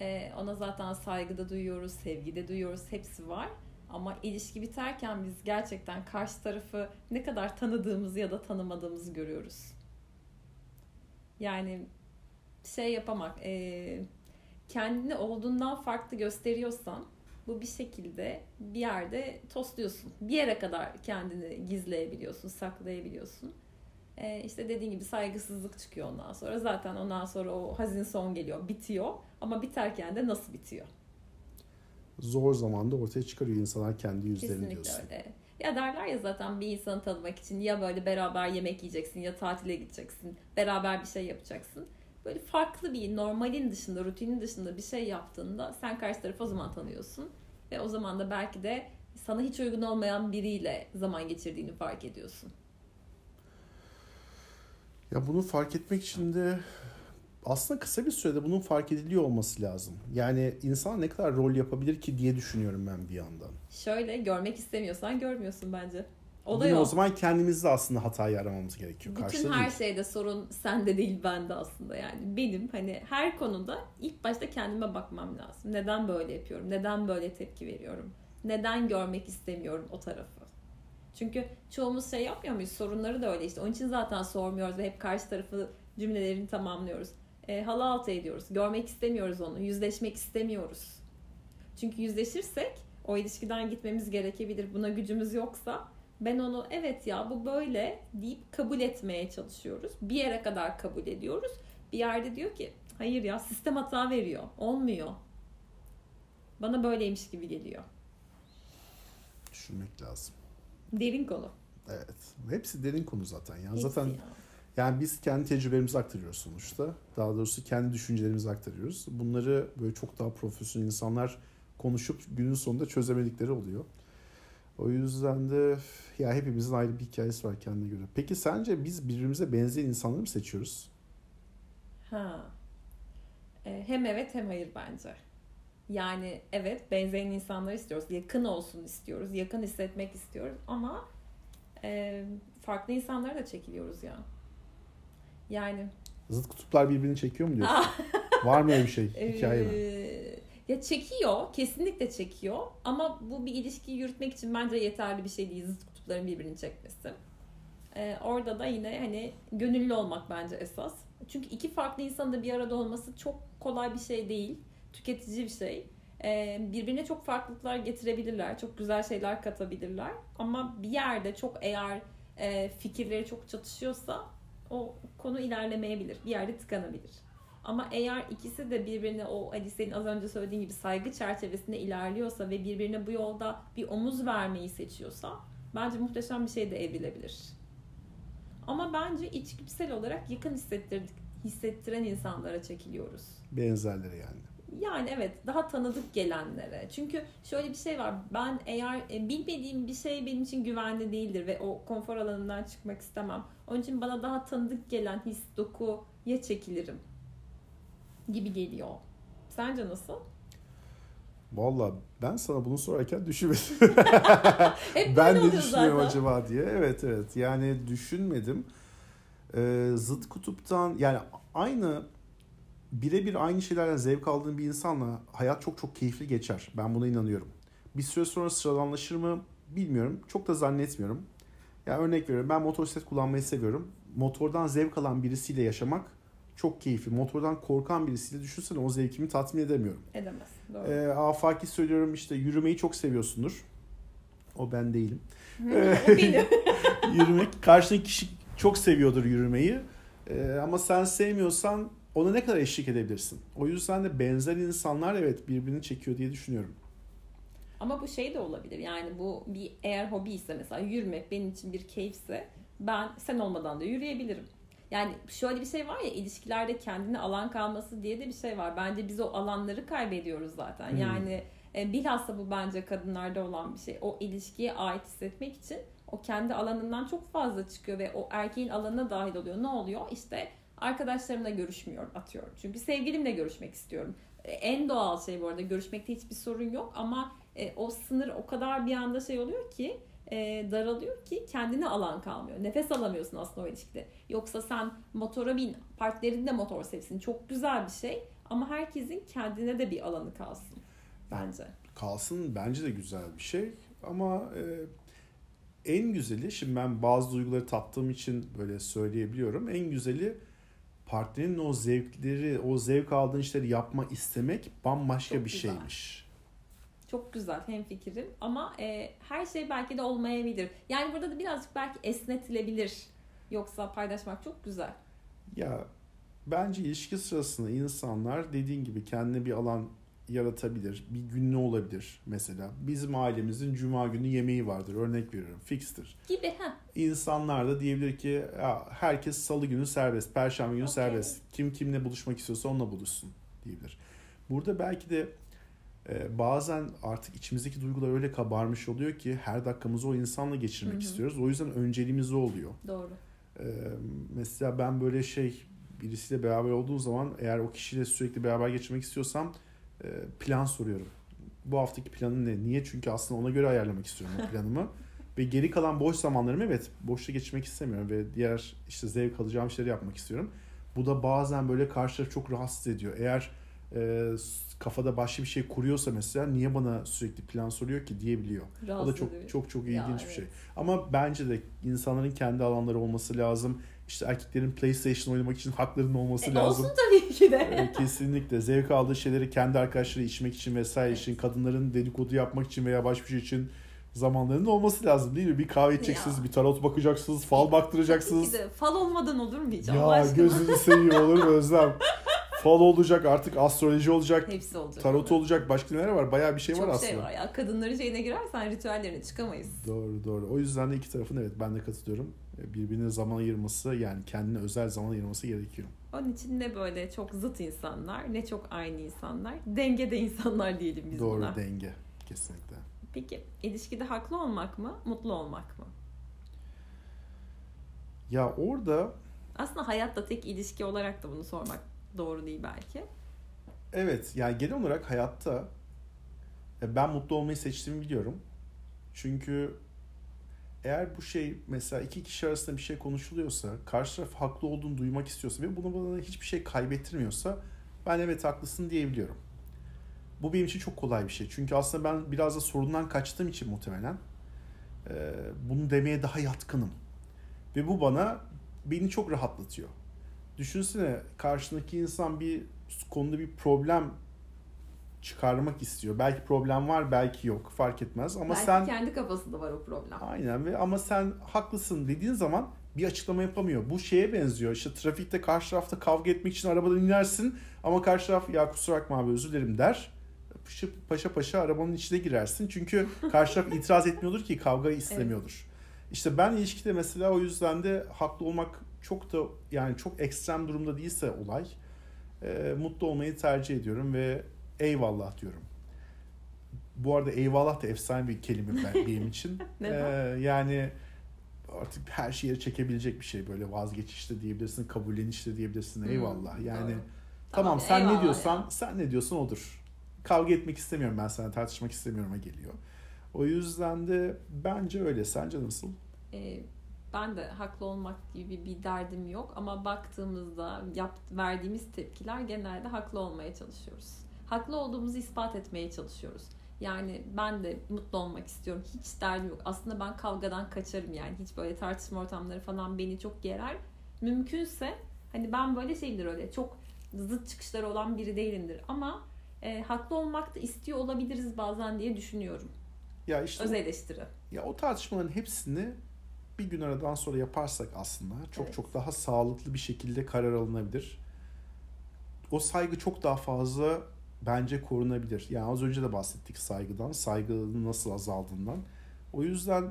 e, ona zaten saygıda duyuyoruz, sevgide duyuyoruz, hepsi var. Ama ilişki biterken biz gerçekten karşı tarafı ne kadar tanıdığımızı ya da tanımadığımızı görüyoruz. Yani şey yapamak, e, kendini olduğundan farklı gösteriyorsan bu bir şekilde bir yerde tosluyorsun. Bir yere kadar kendini gizleyebiliyorsun, saklayabiliyorsun. Ee, işte dediğin gibi saygısızlık çıkıyor ondan sonra. Zaten ondan sonra o hazin son geliyor, bitiyor. Ama biterken de nasıl bitiyor? Zor zamanda ortaya çıkarıyor insanlar kendi yüzlerini Kesinlikle diyorsun. öyle. Ya derler ya zaten bir insanı tanımak için ya böyle beraber yemek yiyeceksin ya tatile gideceksin. Beraber bir şey yapacaksın. Böyle farklı bir normalin dışında, rutinin dışında bir şey yaptığında sen karşı tarafı o zaman tanıyorsun. Ve o zaman da belki de sana hiç uygun olmayan biriyle zaman geçirdiğini fark ediyorsun. Ya bunu fark etmek için de aslında kısa bir sürede bunun fark ediliyor olması lazım. Yani insan ne kadar rol yapabilir ki diye düşünüyorum ben bir yandan. Şöyle görmek istemiyorsan görmüyorsun bence. O da yok. o zaman kendimizde aslında hatayı aramamız gerekiyor. Bütün Karşıda her değil. şeyde sorun sende değil bende aslında yani. Benim hani her konuda ilk başta kendime bakmam lazım. Neden böyle yapıyorum? Neden böyle tepki veriyorum? Neden görmek istemiyorum o tarafı? Çünkü çoğumuz şey yapmıyor muyuz? Sorunları da öyle işte. Onun için zaten sormuyoruz ve hep karşı tarafı cümlelerini tamamlıyoruz. E, halı altı ediyoruz. Görmek istemiyoruz onu. Yüzleşmek istemiyoruz. Çünkü yüzleşirsek o ilişkiden gitmemiz gerekebilir. Buna gücümüz yoksa ben onu evet ya bu böyle deyip kabul etmeye çalışıyoruz. Bir yere kadar kabul ediyoruz. Bir yerde diyor ki hayır ya sistem hata veriyor. Olmuyor. Bana böyleymiş gibi geliyor. Düşünmek lazım. Derin konu. Evet. Hepsi derin konu zaten ya. Hepsi zaten ya. Yani biz kendi tecrübelerimizi aktarıyoruz sonuçta. Daha doğrusu kendi düşüncelerimizi aktarıyoruz. Bunları böyle çok daha profesyonel insanlar konuşup günün sonunda çözemedikleri oluyor. O yüzden de ya hepimizin ayrı bir hikayesi var kendine göre. Peki sence biz birbirimize benzeyen insanları mı seçiyoruz? Ha. E, hem evet hem hayır bence. Yani evet benzeyen insanları istiyoruz. Yakın olsun istiyoruz. Yakın hissetmek istiyoruz. Ama e, farklı insanlara da çekiliyoruz ya. Yani Zıt kutuplar birbirini çekiyor mu diyorsun? Var mı öyle bir şey? Hikaye mi? Ee, ya çekiyor, kesinlikle çekiyor. Ama bu bir ilişkiyi yürütmek için bence yeterli bir şey değil zıt kutupların birbirini çekmesi. Ee, orada da yine hani gönüllü olmak bence esas. Çünkü iki farklı insanın da bir arada olması çok kolay bir şey değil. Tüketici bir şey. Ee, birbirine çok farklılıklar getirebilirler. Çok güzel şeyler katabilirler. Ama bir yerde çok eğer e, fikirleri çok çatışıyorsa o konu ilerlemeyebilir. Bir yerde tıkanabilir. Ama eğer ikisi de birbirine o Ali senin az önce söylediğin gibi saygı çerçevesinde ilerliyorsa ve birbirine bu yolda bir omuz vermeyi seçiyorsa bence muhteşem bir şey de evrilebilir. Ama bence içgüdüsel olarak yakın hissettirdik, hissettiren insanlara çekiliyoruz. Benzerleri yani. Yani evet daha tanıdık gelenlere. Çünkü şöyle bir şey var. Ben eğer e, bilmediğim bir şey benim için güvenli değildir ve o konfor alanından çıkmak istemem. Onun için bana daha tanıdık gelen his, dokuya çekilirim gibi geliyor. Sence nasıl? Valla ben sana bunu sorarken düşünmedim. Hep ben ne düşünüyorum zaten. acaba diye. Evet evet yani düşünmedim. Ee, zıt kutuptan yani aynı birebir aynı şeylerden zevk aldığın bir insanla hayat çok çok keyifli geçer. Ben buna inanıyorum. Bir süre sonra sıradanlaşır mı bilmiyorum. Çok da zannetmiyorum. Ya örnek veriyorum ben motosiklet kullanmayı seviyorum. Motordan zevk alan birisiyle yaşamak çok keyifli. Motordan korkan birisiyle düşünsene o zevkimi tatmin edemiyorum. Edemez. Doğru. Ee, afaki söylüyorum işte yürümeyi çok seviyorsundur. O ben değilim. benim. Yürümek. Karşındaki kişi çok seviyordur yürümeyi. Ee, ama sen sevmiyorsan ona ne kadar eşlik edebilirsin? O yüzden de benzer insanlar evet birbirini çekiyor diye düşünüyorum. Ama bu şey de olabilir. Yani bu bir eğer hobi ise mesela yürümek benim için bir keyifse ben sen olmadan da yürüyebilirim. Yani şöyle bir şey var ya ilişkilerde kendine alan kalması diye de bir şey var. Bence biz o alanları kaybediyoruz zaten. Hmm. Yani e, bilhassa bu bence kadınlarda olan bir şey. O ilişkiye ait hissetmek için o kendi alanından çok fazla çıkıyor ve o erkeğin alanına dahil oluyor. Ne oluyor? İşte arkadaşlarımla görüşmüyorum atıyorum. Çünkü sevgilimle görüşmek istiyorum. E, En doğal şey bu arada görüşmekte hiçbir sorun yok ama e, o sınır o kadar bir anda şey oluyor ki e, daralıyor ki kendine alan kalmıyor. Nefes alamıyorsun aslında o ilişkide. Yoksa sen motora bin, partnerin de motor sevsin. Çok güzel bir şey ama herkesin kendine de bir alanı kalsın bence. Kalsın bence de güzel bir şey ama e, en güzeli şimdi ben bazı duyguları tattığım için böyle söyleyebiliyorum. En güzeli partnerin o zevkleri, o zevk aldığın işleri yapma istemek bambaşka Çok bir güzel. şeymiş. Çok güzel hem fikrim ama e, her şey belki de olmayabilir. Yani burada da birazcık belki esnetilebilir. Yoksa paylaşmak çok güzel. Ya bence ilişki sırasında insanlar dediğin gibi kendine bir alan yaratabilir. Bir günlü olabilir mesela. Bizim ailemizin cuma günü yemeği vardır. Örnek veriyorum. Fikstir. Gibi ha. İnsanlar da diyebilir ki ya, herkes salı günü serbest, perşembe günü Okey. serbest. Kim kimle buluşmak istiyorsa onunla buluşsun diyebilir. Burada belki de e, bazen artık içimizdeki duygular öyle kabarmış oluyor ki her dakikamızı o insanla geçirmek Hı hı. istiyoruz. O yüzden önceliğimiz o oluyor. Doğru. Ee, mesela ben böyle şey birisiyle beraber olduğum zaman eğer o kişiyle sürekli beraber geçirmek istiyorsam e, plan soruyorum. Bu haftaki planın ne? Niye? Çünkü aslında ona göre ayarlamak istiyorum o planımı. Ve geri kalan boş zamanlarımı evet boşta geçirmek istemiyorum ve diğer işte zevk alacağım şeyleri yapmak istiyorum. Bu da bazen böyle karşı tarafı çok rahatsız ediyor. Eğer e, kafada başka bir şey kuruyorsa mesela niye bana sürekli plan soruyor ki diyebiliyor. O da Rahatsız çok ediyor. çok çok Ya, ilginç bir evet. şey. Ama bence de insanların kendi alanları olması lazım. İşte erkeklerin PlayStation oynamak için haklarının olması E, lazım. olsun tabii ki de. Ee, Kesinlikle zevk aldığı şeyleri kendi arkadaşları içmek için vesaire için, kadınların dedikodu yapmak için veya başka bir şey için zamanlarının olması lazım değil mi? Bir kahve içeceksiniz, Ya. bir tarot bakacaksınız, fal Tabii baktıracaksınız. ki de. Fal olmadan olur mu hiç Allah Ya aşkına? gözünü seveyim olur mu Özlem? Fal olacak artık, astroloji olacak, Hepsi olacak. tarot olacak, başka neler var? Bayağı bir şey Çok var aslında. şey var ya. Kadınların şeyine girersen ritüellerine çıkamayız. Doğru doğru. O yüzden de iki tarafın evet ben de katılıyorum. Birbirine zaman ayırması yani kendine özel zaman ayırması gerekiyor. Onun için ne böyle çok zıt insanlar ne çok aynı insanlar. Dengede insanlar diyelim biz Doğru buna. denge kesinlikle. Peki ilişkide haklı olmak mı, mutlu olmak mı? Ya orada Aslında hayatta tek ilişki olarak da bunu sormak doğru değil belki. evet yani genel olarak hayatta e, ben mutlu olmayı seçtiğimi biliyorum. Çünkü eğer bu şey mesela iki kişi arasında bir şey konuşuluyorsa, karşı taraf haklı olduğunu duymak istiyorsa ve bunu bana hiçbir şey kaybettirmiyorsa ben evet haklısın diyebiliyorum. Bu benim için çok kolay bir şey. Çünkü aslında ben biraz da sorundan kaçtığım için muhtemelen bunu demeye daha yatkınım. Ve bu bana beni çok rahatlatıyor. Düşünsene karşındaki insan bir konuda bir problem çıkarmak istiyor. Belki problem var, belki yok. Fark etmez ama belki sen kendi kafasında var o problem. Aynen ve ama sen haklısın dediğin zaman bir açıklama yapamıyor. Bu şeye benziyor. İşte trafikte karşı tarafta kavga etmek için arabadan inersin ama karşı taraf ya kusura bakma abi özür dilerim der. Paşa paşa, paşa arabanın içine girersin. Çünkü karşı taraf itiraz etmiyordur ki kavgayı istemiyordur. İşte ben ilişkide mesela o yüzden de haklı olmak çok da yani çok ekstrem durumda değilse olay e, mutlu olmayı tercih ediyorum ve eyvallah diyorum. Bu arada eyvallah da efsane bir kelime ben- benim için. Ee, yani artık her şeyi çekebilecek bir şey böyle vazgeçişte diyebilirsin, kabullenişte diyebilirsin. Hmm, Eyvallah. Yani doğru. tamam, Tamam, sen ne diyorsan, ya. sen ne diyorsan odur. Kavga etmek istemiyorum ben sana, tartışmak istemiyorum'a geliyor. O yüzden de bence öyle. Sence nasıl? Ee, ben de haklı olmak gibi bir derdim yok ama baktığımızda yap, verdiğimiz tepkiler genelde haklı olmaya çalışıyoruz. Haklı olduğumuzu ispat etmeye çalışıyoruz. Yani ben de mutlu olmak istiyorum. Hiç derdim yok. Aslında ben kavgadan kaçarım yani. Hiç böyle tartışma ortamları falan beni çok gerer. Mümkünse hani ben böyle şeydir öyle çok zıt çıkışları olan biri değilimdir. Ama e, haklı olmak da istiyor olabiliriz bazen diye düşünüyorum. Ya işte Öz eleştiri. ya o tartışmaların hepsini bir gün aradan sonra yaparsak aslında çok Evet. çok daha sağlıklı bir şekilde karar alınabilir. O saygı çok daha fazla bence korunabilir. Yani az önce de bahsettik saygıdan, saygının nasıl azaldığından. O yüzden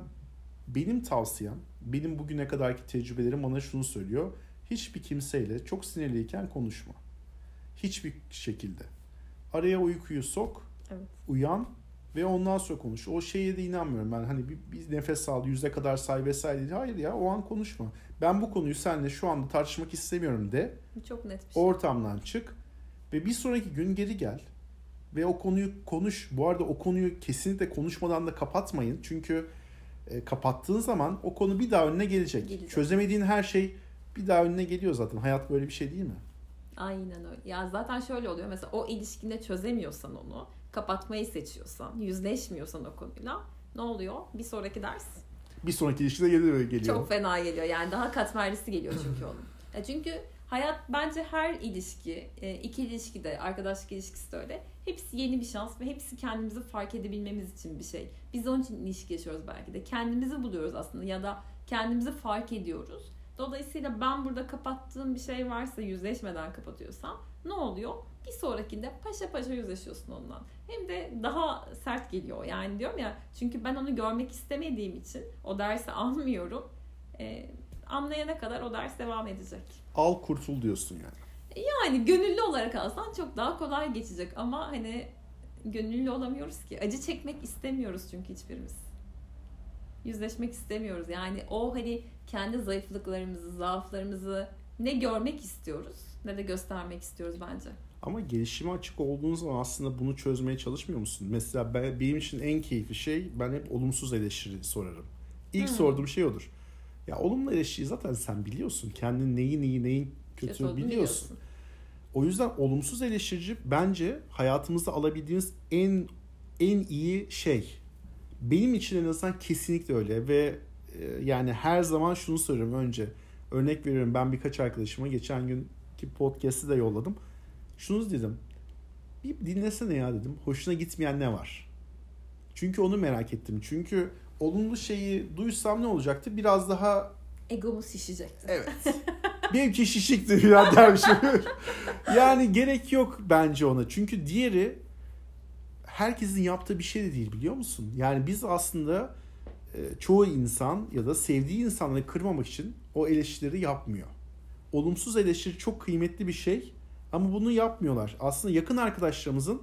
benim tavsiyem, benim bugüne kadarki tecrübelerim bana şunu söylüyor. Hiçbir kimseyle çok sinirliyken konuşma. Hiçbir şekilde. Araya uykuyu sok, Evet. uyan ve ondan sonra konuş. O şeye de inanmıyorum ben. Hani bir, bir nefes al, yüze kadar say vesaire. değil. Hayır ya o an konuşma. Ben bu konuyu seninle şu anda tartışmak istemiyorum de. Çok net bir şey. Ortamdan çık ve bir sonraki gün geri gel. Ve o konuyu konuş. Bu arada o konuyu kesinlikle konuşmadan da kapatmayın. Çünkü e, kapattığın zaman o konu bir daha önüne gelecek. Gelecek. Çözemediğin her şey bir daha önüne geliyor zaten. Hayat böyle bir şey değil mi? Aynen öyle. Ya zaten şöyle oluyor. Mesela o ilişkinde çözemiyorsan onu, kapatmayı seçiyorsan, yüzleşmiyorsan o konuyla ne oluyor? Bir sonraki ders Bir sonraki ilişkide geliyor. geliyor. çok fena geliyor. Yani daha katmerlisi geliyor çünkü onun. Çünkü hayat bence her ilişki, e, iki ilişki de, arkadaşlık ilişkisi de öyle. Hepsi yeni bir şans ve hepsi kendimizi fark edebilmemiz için bir şey. Biz onun için ilişki yaşıyoruz belki de. Kendimizi buluyoruz aslında ya da kendimizi fark ediyoruz. Dolayısıyla ben burada kapattığım bir şey varsa yüzleşmeden kapatıyorsam ne oluyor? Bir sonrakinde paşa paşa yüzleşiyorsun ondan. Hem de daha sert geliyor. Yani diyorum ya çünkü ben onu görmek istemediğim için o dersi almıyorum. Ee, anlayana kadar o ders devam edecek. Al kurtul diyorsun yani. Yani gönüllü olarak alsan çok daha kolay geçecek ama hani gönüllü olamıyoruz ki. Acı çekmek istemiyoruz çünkü hiçbirimiz. Yüzleşmek istemiyoruz. Yani o hani kendi zayıflıklarımızı, zaaflarımızı ne görmek istiyoruz ne de göstermek istiyoruz bence. Ama gelişime açık olduğun zaman aslında bunu çözmeye çalışmıyor musun? Mesela ben, benim için en keyifli şey ben hep olumsuz eleştiri sorarım. İlk Hmm. sorduğum şey odur. Ya olumlu eleştiri zaten sen biliyorsun. Kendin neyi neyi neyin kötü, olduğunu biliyorsun. O yüzden olumsuz eleştirici bence hayatımızda alabildiğimiz en en iyi şey. Benim için en azından kesinlikle öyle ve e, yani her zaman şunu söylüyorum önce. Örnek veriyorum ben birkaç arkadaşıma geçen günkü podcast'i de yolladım. Şunu dedim. Bir dinlesene ya dedim. Hoşuna gitmeyen ne var? Çünkü onu merak ettim. Çünkü olumlu şeyi duysam ne olacaktı? Biraz daha Egomuz şişecekti. Evet. Benimki şişikti ya dermişim. yani gerek yok bence ona. Çünkü diğeri herkesin yaptığı bir şey de değil biliyor musun? Yani biz aslında e, çoğu insan ya da sevdiği insanları kırmamak için o eleştirileri yapmıyor. Olumsuz eleştiri çok kıymetli bir şey ama bunu yapmıyorlar. Aslında yakın arkadaşlarımızın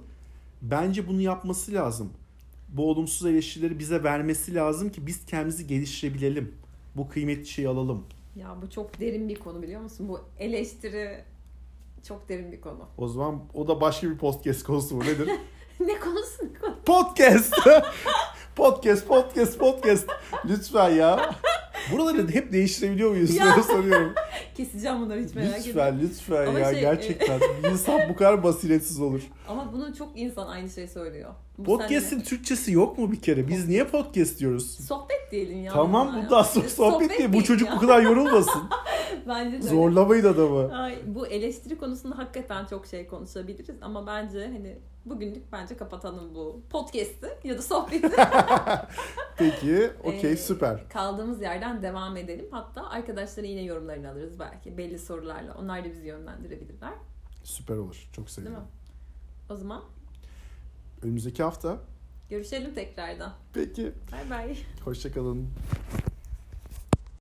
bence bunu yapması lazım. Bu olumsuz eleştirileri bize vermesi lazım ki biz kendimizi geliştirebilelim. Bu kıymetli şeyi alalım. Ya bu çok derin bir konu biliyor musun? Bu eleştiri çok derin bir konu. O zaman o da başka bir podcast konusu mu nedir? ne konusu? ne konu? podcast. podcast, podcast, podcast. Lütfen ya. Buraları hep değiştirebiliyor muyuz? Ya. Soruyorum. Keseceğim bunları hiç merak etme. Lütfen, lütfen Ama ya. şey, Gerçekten. Bir insan bu kadar basiretsiz olur. Ama bunu çok insan aynı şey söylüyor. Podcast'in Türkçesi yok mu bir kere? Biz niye podcast diyoruz? sohbet diyelim ya. tamam bu ya. da so- sohbet değil. Bu çocuk ya. bu kadar yorulmasın. Bence de öyle. Zorlamayın adamı. Ay, bu eleştiri konusunda hakikaten çok şey konuşabiliriz ama bence hani bugünlük bence kapatalım bu podcast'i ya da sohbeti. Peki, okey Ee, süper. Kaldığımız yerden devam edelim. Hatta arkadaşların yine yorumlarını alırız belki belli sorularla. Onlar da bizi yönlendirebilirler. Süper olur. Çok mi? O zaman Önümüzdeki hafta. görüşelim tekrardan. Peki. Bay bay. Hoşçakalın.